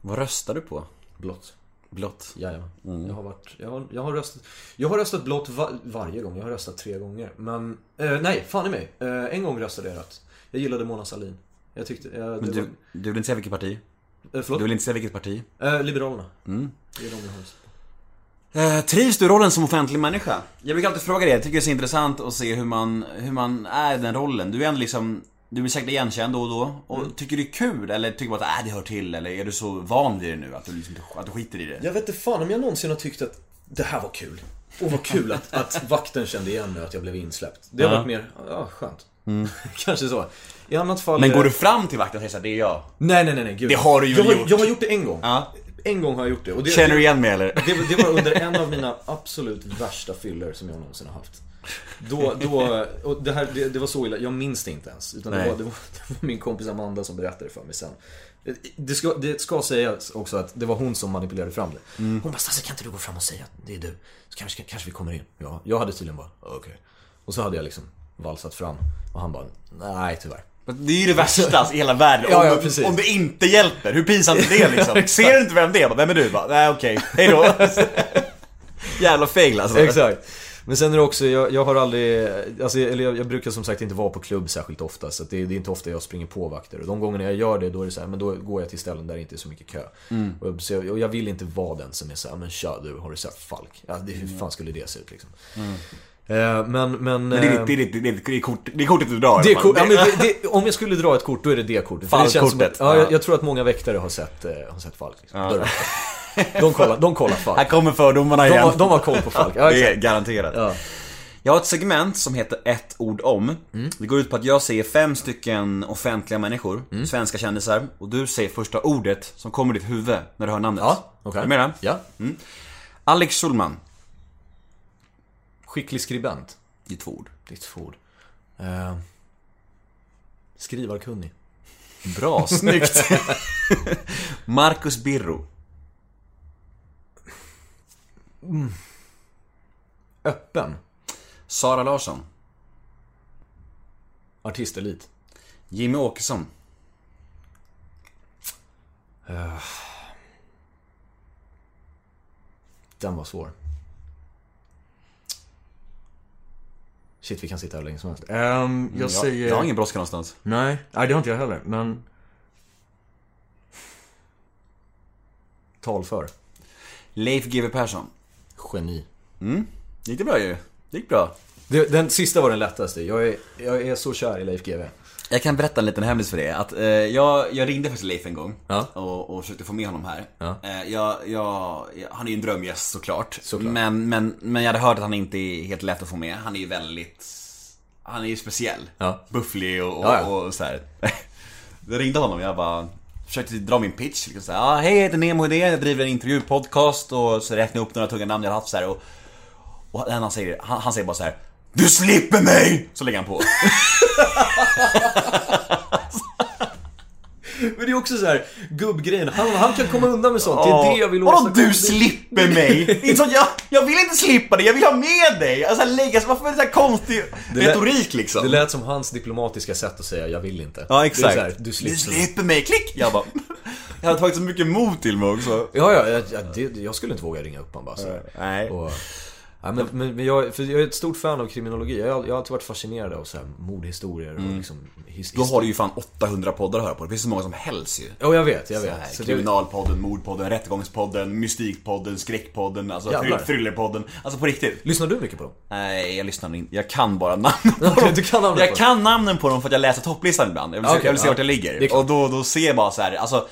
Vad röstar du på? Blått. Blått? Jajamän. Mm. Jag har varit, jag har, jag har röstat, jag har röstat blått va, varje gång. Jag har röstat tre gånger. Men, eh, nej, fan i mig. Eh, en gång röstade jag rött. Jag gillade Mona Sahlin. Jag tyckte, eh, det Men du, var, du vill inte säga vilket parti? eh, Du vill inte säga vilket parti? Eh, Liberalerna. Mm. Det är de jag har röstat. Eh, trivs du rollen som offentlig människa? Jag brukar alltid fråga det, jag tycker det är så intressant att se hur man, hur man är i den rollen. Du är ändå liksom, du blir säkert igenkänd då och då. Och Mm. tycker du det är kul? Eller tycker du att äh, det hör till? Eller är du så van vid det nu att du, liksom, att du skiter i det? Jag vet inte fan om jag någonsin har tyckt att det här var kul. Och vad kul att, att vakten kände igen mig att jag blev insläppt. Det har varit mer, ja skönt. [laughs] Kanske så. I annat fall... Men går det- du fram till vakten och säger såhär, det är jag? Nej, nej, nej, nej gud. Det har du ju jag har, gjort. Jag har gjort det en gång. Ja. En gång har jag gjort det. Det Känner du igen mig eller? Det, det var under [laughs] en av mina absolut värsta fyller som jag någonsin har haft. Då, då, och det här, det, det var så illa, jag minns det inte ens. Utan det var, det, var, det var min kompis Amanda som berättade för mig sen. Det ska, det ska sägas också att det var hon som manipulerade fram det. Mm. Hon bara, Stasse kan inte du gå fram och säga att det är du? Så kanske, kanske vi kommer in. Ja, jag hade tydligen bara, okej. Och så hade jag liksom valsat fram. Och han bara, nej tyvärr. Det är ju det värsta i hela världen. Ja, ja, om, precis. om det inte hjälper, hur pinsamt är det [laughs] liksom? Ser du inte vem det är? Vem är du? Bara, Nej okej, hejdå. [laughs] Jävla fail alltså. Exakt. Men sen är det också, jag, jag har aldrig, alltså, eller jag, jag brukar som sagt inte vara på klubb särskilt ofta. Så det, det är inte ofta jag springer på vakter. Och de gångerna jag gör det, då är det så här, men då går jag till ställen där det inte är så mycket kö. Och, jag, så jag, och jag vill inte vara den som är så här, men tja du, har du sett Falk? Ja, det, hur fan skulle det se ut liksom? Eh, men, men... Men det är eh, det är det är det är kort, det är kortet du drar. det kort, ja, det, om jag skulle dra ett kort, då är det det kortet. Falkkortet. ja, Ja. jag, jag tror att många väktare har sett, eh, har sett Falk. Liksom. Det- [laughs] [laughs] De kollar, de kollar Falk. Här kommer fördomarna De igen. har, de har koll på Falk. [laughs] Ja, det är garanterat. Ja. Jag har ett segment som heter ett ord om. Mm. Det går ut på att jag säger fem stycken offentliga människor, svenska kändisar. Och du säger första ordet som kommer i ditt huvud när du hör namnet. Ja, okej. Är du med? Ja. Alex Schulman. Skicklig skribent. Det är två ord. Det är två ord. Eh, skrivarkunnig. Bra, snyggt. [laughs] Marcus Birro. Öppen. Sara Larsson. Artistelit. Jimmy Åkesson. Den var svår. Shit, vi kan sitta här länge som helst. Ehm, jag Jag, säger... jag har ingen brådska någonstans. Nej, nej, det har inte jag heller, men... Talför. Leif GW Persson. Geni. Gick det bra ju? Det gick bra. Det, den sista var den lättaste. Jag är, jag är så kär i Leif GW. Jag kan berätta en liten hemlis för det. Att, eh, jag, jag ringde faktiskt Leif en gång Ja. och, och försökte få med honom här. Ja. Eh, jag, jag, jag, han är ju en drömgäst såklart. Såklart. Men, men, men jag hade hört att han inte är helt lätt att få med. Han är ju väldigt... Han är ju speciell. Ja. Bufflig och, och, Ja, ja. och så här. [laughs] Jag ringde honom jag bara försökte dra min pitch. Liksom så här, ah, hej jag heter Nemo Idé, jag driver en intervjupodcast och så räknade jag upp några tunga namn jag haft så här och, och han, säger, han, han säger bara så här. Du slipper mig! Så lägger han på. [laughs] Men det är också så här gubbgrejen. Han, han kan komma undan med sånt. Det är det jag vill Vadå åstadkomma. du slipper mig? Det är inte så att jag, jag vill inte slippa dig, jag vill ha med dig! Alltså lägga, varför är det så här konstig Det lät- retorik liksom? Det lät som hans diplomatiska sätt att säga jag vill inte. Ja exakt. här, du slipper. mig, klick! Jag bara, [laughs] jag hade tagit så mycket mod till mig också. Ja, ja, jag, jag, det, jag skulle inte våga ringa upp honom bara så. Nej. Och, Ja, men, men men jag, för jag är ett stort fan av kriminologi. Jag har, jag har alltid varit fascinerad av så här mordhistorier och liksom his, Då har du ju fan 800 poddar att höra på. Det finns så många som helst ju. Ja, jag vet, jag Så vet. här, Så det, kriminalpodden, mordpodden, rättegångspodden, mystikpodden, skräckpodden, alltså Jävlar. thrill- thrillerpodden. Alltså på riktigt. lyssnar du mycket på dem? Nej, jag lyssnar inte. Jag kan bara namnen på [laughs] Okej, dem. du kan namnen jag på kan namnen på dem för att jag läser topplistan ibland. Jag vill se, Okej, jag vill se ja. vart jag Det är ligger. klart. Och då, då ser jag bara så här, alltså,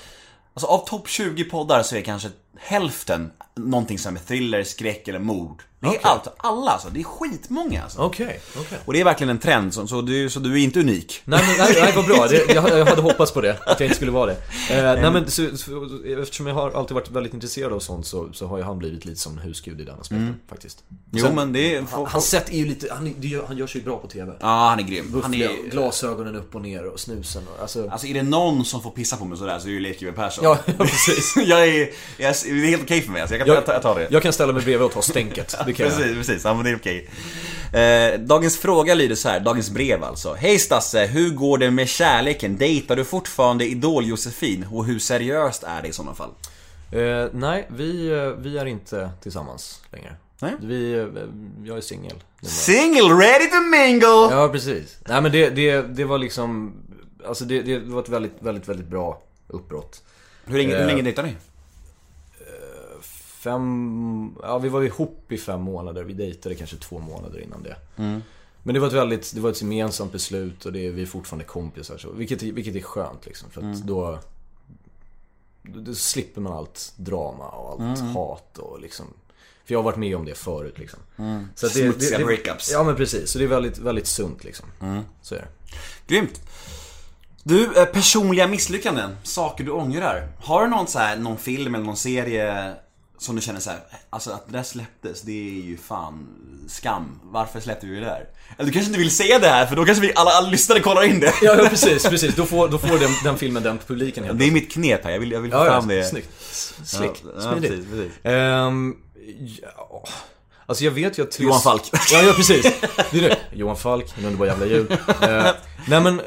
alltså av topp 20 poddar så är kanske hälften någonting som är thriller, skräck eller mord. Det är Okej. allt, alla alltså. Det är skitmånga alltså. Okej, okej. Och det är verkligen en trend, så, så, du, så du är inte unik. Nej, men, nej, nej, vad bra. Det, jag, jag hade [laughs] hoppats på det, att jag inte skulle vara det. Eh, nej, men så, så, eftersom jag har alltid varit väldigt intresserad av sånt så, så har ju han blivit lite som en husgud i den aspekten, faktiskt. Jo men det är... Han, hans sätt är ju lite, han, det gör, han gör sig ju bra på TV. Ja, han är grym. Han är... glasögonen upp och ner och snusen och, alltså... Alltså är det någon som får pissa på mig sådär så är det ju Leif GW Persson. Ja, [laughs] ja, precis. [laughs] jag är, jag, det är helt okej för mig alltså. jag, kan, jag, jag tar det. Jag kan ställa mig bredvid och ta stänket, det kan jag. [laughs] Precis, precis. Ja men det är okej. Eh, dagens fråga lyder så här, dagens brev alltså. Hej Stasse, hur går det med kärleken? Dejtar du fortfarande Idol-Josefin? Och hur seriöst är det i sådana fall? Eh, nej, vi, eh, vi är inte tillsammans längre. Nej. Vi, eh, jag är singel. Single, ready to mingle! Ja, precis. Nej men det, det, det var liksom, alltså det, det var ett väldigt, väldigt, väldigt bra uppbrott. Hur länge, hur Eh, länge dejtar ni? Fem, ja vi var ihop i fem månader, vi dejtade kanske två månader innan det. Men det var ett väldigt, det var ett gemensamt beslut och det, vi är fortfarande kompisar så, vilket, vilket är skönt liksom. För att då, då, då slipper man allt drama och allt hat och liksom För jag har varit med om det förut liksom. Så att det, Smutsiga breakups. Ja men precis, så det är väldigt, väldigt sunt liksom. Så är det. Grymt. Du, eh, personliga misslyckanden, saker du ångrar. Har du någon, så här, någon film eller någon serie som du känner så här, alltså att det där släpptes, det är ju fan skam. Varför släppte vi det där? Eller du kanske inte vill säga det här för då kanske vi, alla, alla lyssnare kollar in det. Ja, ja precis, precis. Då får, då får den, den filmen den publiken helt Det är mitt knep här, jag vill, jag vill få Ja, fram ja, det. snyggt. Slick. Ja, ja, Smidigt. precis, precis. Ehm, ja. Alltså jag vet ju att... Johan Falk. Ja, ja precis. Det är det. Johan Falk, en underbar jävla ljud. Eh, nej men, eh,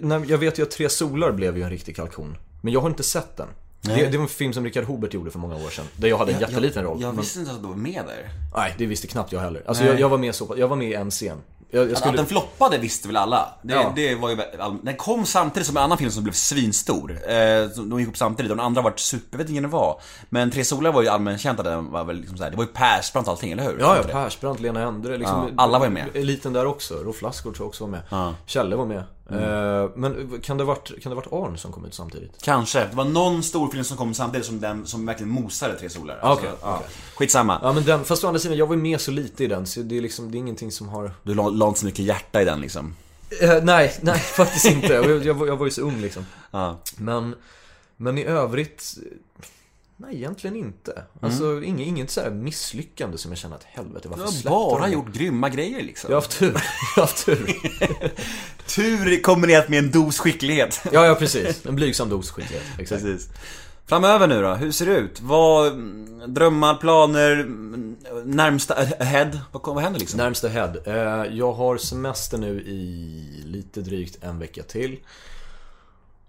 nej, jag vet ju att Tre Solar blev ju en riktig kalkon. Men jag har inte sett den. Det, det var en film som Richard Hobert gjorde för många år sedan. Där jag hade en jätteliten roll. Jag Men, visste inte att du var med där. nej, det visste knappt jag heller. Alltså jag, jag var med så jag var med i en scen. Jag, jag Att skulle... den floppade visste väl alla? Det, Ja. det var ju, den kom samtidigt som en annan film som blev svinstor. Eh, de gick upp samtidigt den andra var super, jag vet inte vilken det var. Men Tre Solar var ju allmänkänt att den var väl liksom så här, det var ju Persbrandt och allting, eller hur? Ja, ja? Persbrandt, Lena Endre, liksom, Ja, alla var ju med. Eliten där också, Rolf Lassgård tror jag också var med. Ja. Kjelle var med. Mm. Eh, men kan det varit, kan det varit Arn som kom ut samtidigt? Kanske. Det var någon stor film som kom samtidigt som den som verkligen mosade Tre Solar. Ah, okej, ja. okej. Skitsamma. Ja men den, fast å andra sidan, jag var ju med så lite i den så det är liksom, det är ingenting som har... Du la, la inte så mycket hjärta i den liksom. Eh, nej, nej [laughs] faktiskt inte. Jag, jag, var- jag var ju så ung liksom. Ja. Men, men i övrigt, nej egentligen inte. Alltså inget, inget så här misslyckande som jag känner att helvete Du varför har släppte bara de gjort grymma grejer liksom. Jag har haft tur. Jag har haft tur. [laughs] Tur kombinerat med en dos skicklighet. [laughs] Ja, ja precis. En blygsam dos skicklighet. Exakt. Precis. Framöver nu då, hur ser det ut? Vad, mm, drömmar, planer, mm, närmsta ahead? Vad, vad händer liksom? Närmsta head. Eh, jag har semester nu i lite drygt en vecka till.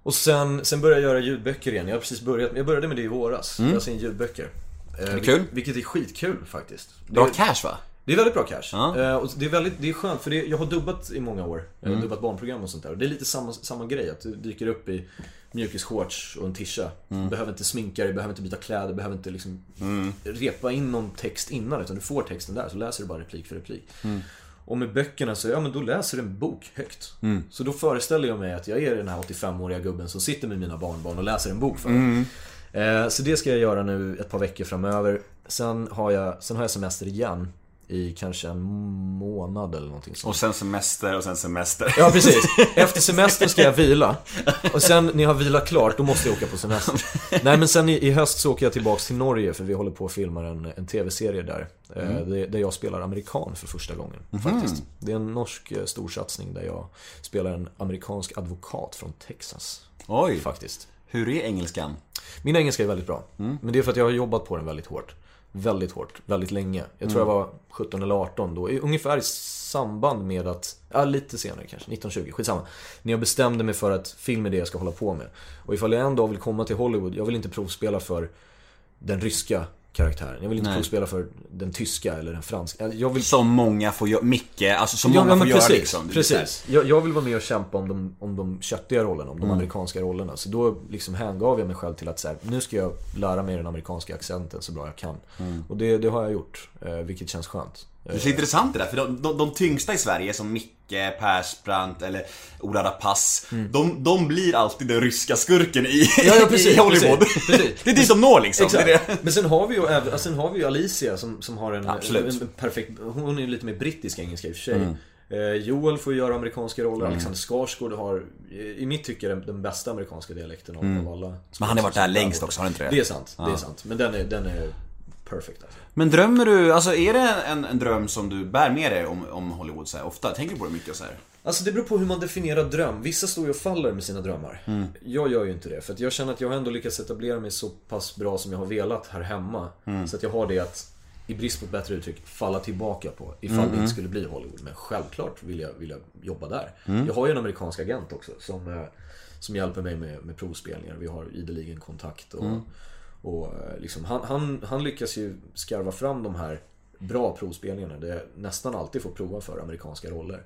Och sen, sen börjar jag göra ljudböcker igen. Jag har precis börjat, jag började med det i våras. Mm. Jag in ljudböcker. Eh, det kul? Vilket är skitkul faktiskt. Bra Det- cash va? Det är väldigt bra cash. Ja. Eh, och det är väldigt, det är skönt för det, jag har dubbat i många år. Jag har dubbat barnprogram och sånt där. Och det är lite samma, samma grej. Att du dyker upp i mjukisshorts och en tisha. Behöver inte sminka dig, behöver inte byta kläder, behöver inte liksom repa in någon text innan. Utan du får texten där, så läser du bara replik för replik. Och med böckerna så, ja men då läser du en bok högt. Så då föreställer jag mig att jag är den här 85-åriga gubben som sitter med mina barnbarn och läser en bok för dem. Eh, Så det ska jag göra nu ett par veckor framöver. Sen har jag, sen har jag semester igen. I kanske en månad eller någonting sånt. Och sen semester och sen semester. Ja precis. [laughs] Efter semestern ska jag vila. Och sen när jag har vilat klart, då måste jag åka på semester. [laughs] Nej men sen i, i höst så åker jag tillbaks till Norge för vi håller på att filma en, en TV-serie där. eh, där- Där jag spelar amerikan för första gången. Faktiskt. Det är en norsk eh, storsatsning där jag spelar en amerikansk advokat från Texas. Oj, Faktiskt. hur är engelskan? Min engelska är väldigt bra. Men det är för att jag har jobbat på den väldigt hårt. Väldigt hårt, väldigt länge. Jag tror jag var 17 eller 18 då. Ungefär i samband med att, ja lite senare kanske, 1920, skitsamma. När jag bestämde mig för att film är det jag ska hålla på med. Och ifall jag en dag vill komma till Hollywood, jag vill inte provspela för den ryska karaktären. Jag vill inte provspela för den tyska eller den franska. Jag vill Som många får göra, Micke, alltså som Ja, många får göra precis, liksom. Så här. precis. Jag, jag vill vara med och kämpa om de, om de köttiga rollerna, om Mm. de amerikanska rollerna. Så då liksom hängav jag mig själv till att så här, nu ska jag lära mig den amerikanska accenten så bra jag kan. Mm. Och det, det har jag gjort, eh, vilket känns skönt. Det är så intressant det där, för de, de, de tyngsta i Sverige som Micke, Persbrandt eller Ola Rapace de, de blir alltid den ryska skurken i, Mm. Ja, ja, [laughs] precis, i Hollywood. precis, precis. [laughs] det är dit de når liksom. Exakt. Det det. Men sen har vi ju, sen har vi ju Alicia som, som har en, en, perfekt, hon är ju lite mer brittisk engelska i och för sig. Mm. Eh, Joel får göra amerikanska roller, Alexander Skarsgård har, i mitt tycke, den, den bästa amerikanska dialekten av, av alla. Mm. Men han har varit där längst också, har han inte det? Det är sant, det är sant. Men den är, den är perfect alltså. Men drömmer du, alltså är det en, en dröm som du bär med dig om, om Hollywood så här, ofta? Tänker du på det mycket så här? Alltså det beror på hur man definierar dröm. Vissa står ju och faller med sina drömmar. Jag gör ju inte det. För att jag känner att jag har ändå lyckats etablera mig så pass bra som jag har velat här hemma. Så att jag har det att, i brist på ett bättre uttryck, falla tillbaka på. Ifall det inte skulle bli Hollywood. Men självklart vill jag, vill jag jobba där. Jag har ju en amerikansk agent också som, eh, som hjälper mig med, med provspelningar. Vi har ideligen kontakt. Och, och eh, liksom, han, han, han lyckas ju skarva fram de här bra provspelningarna jag nästan alltid får prova för amerikanska roller.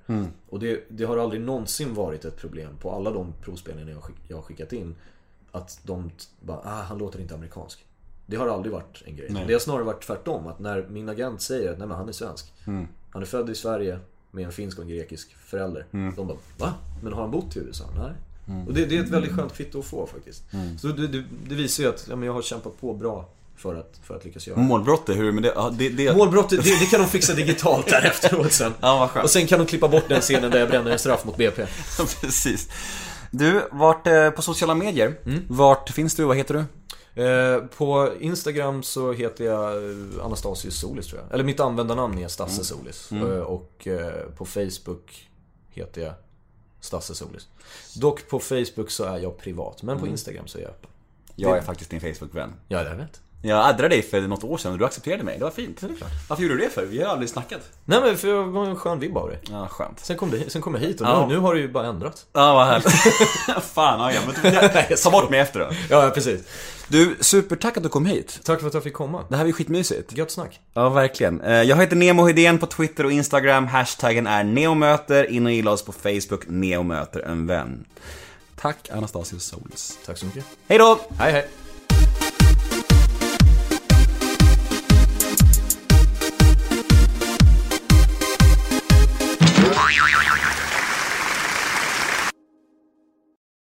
Och det, det har aldrig någonsin varit ett problem på alla de provspelningar jag, skick, jag har skickat in. Att de bara, ah, han låter inte amerikansk. Det har aldrig varit en grej. Det har snarare varit tvärtom. Att när min agent säger att nej, men han är svensk. Han är född i Sverige med en finsk och en grekisk förälder. De bara, va? Men har han bott i USA? Nej. Och det, det är ett väldigt skönt kvitto att få faktiskt. Så det, det, det visar ju att ja, men jag har kämpat på bra för att, för att lyckas göra det. Målbrottet, hur är det med det? Ja, det, det... Målbrottet, det, kan de fixa digitalt där [laughs] efteråt sen. Ja, vad skönt. Och sen kan de klippa bort den scenen där jag bränner en straff mot BP. [laughs] Precis. Du, vart, eh, på sociala medier, vart finns du, vad heter du? Eh, på Instagram så heter jag eh, Anastasius Solis tror jag. Eller mitt användarnamn är Stasse Solis. Eh, och eh, på Facebook heter jag Stasse Solis. Dock på Facebook så är jag privat, men på Instagram så är jag öppen. Jag är faktiskt din Facebook-vän. Ja, det vet. Jag addade dig för något år sedan och du accepterade mig, det var fint. Det är klart. Varför gjorde du det för? Vi har aldrig snackat. Nej men för jag var en skön vibb av det. Ja, skönt. Sen kom, det, sen kom jag hit och Ja. nu, nu har det ju bara ändrats. Ja, vad härligt. [laughs] Fan, ja, men ta bort mig efter då. Ja, precis. Du, supertack att du kom hit. Tack för att jag fick komma. Det här var ju skitmysigt. Gött snack. Ja, verkligen. Eh, Jag heter Nemo Hedén på Twitter och Instagram. Hashtaggen är neomöter. In och gilla oss på Facebook, neomöter en vän. Tack Anastasius Solis. Tack så mycket. Hej då! Hej hej.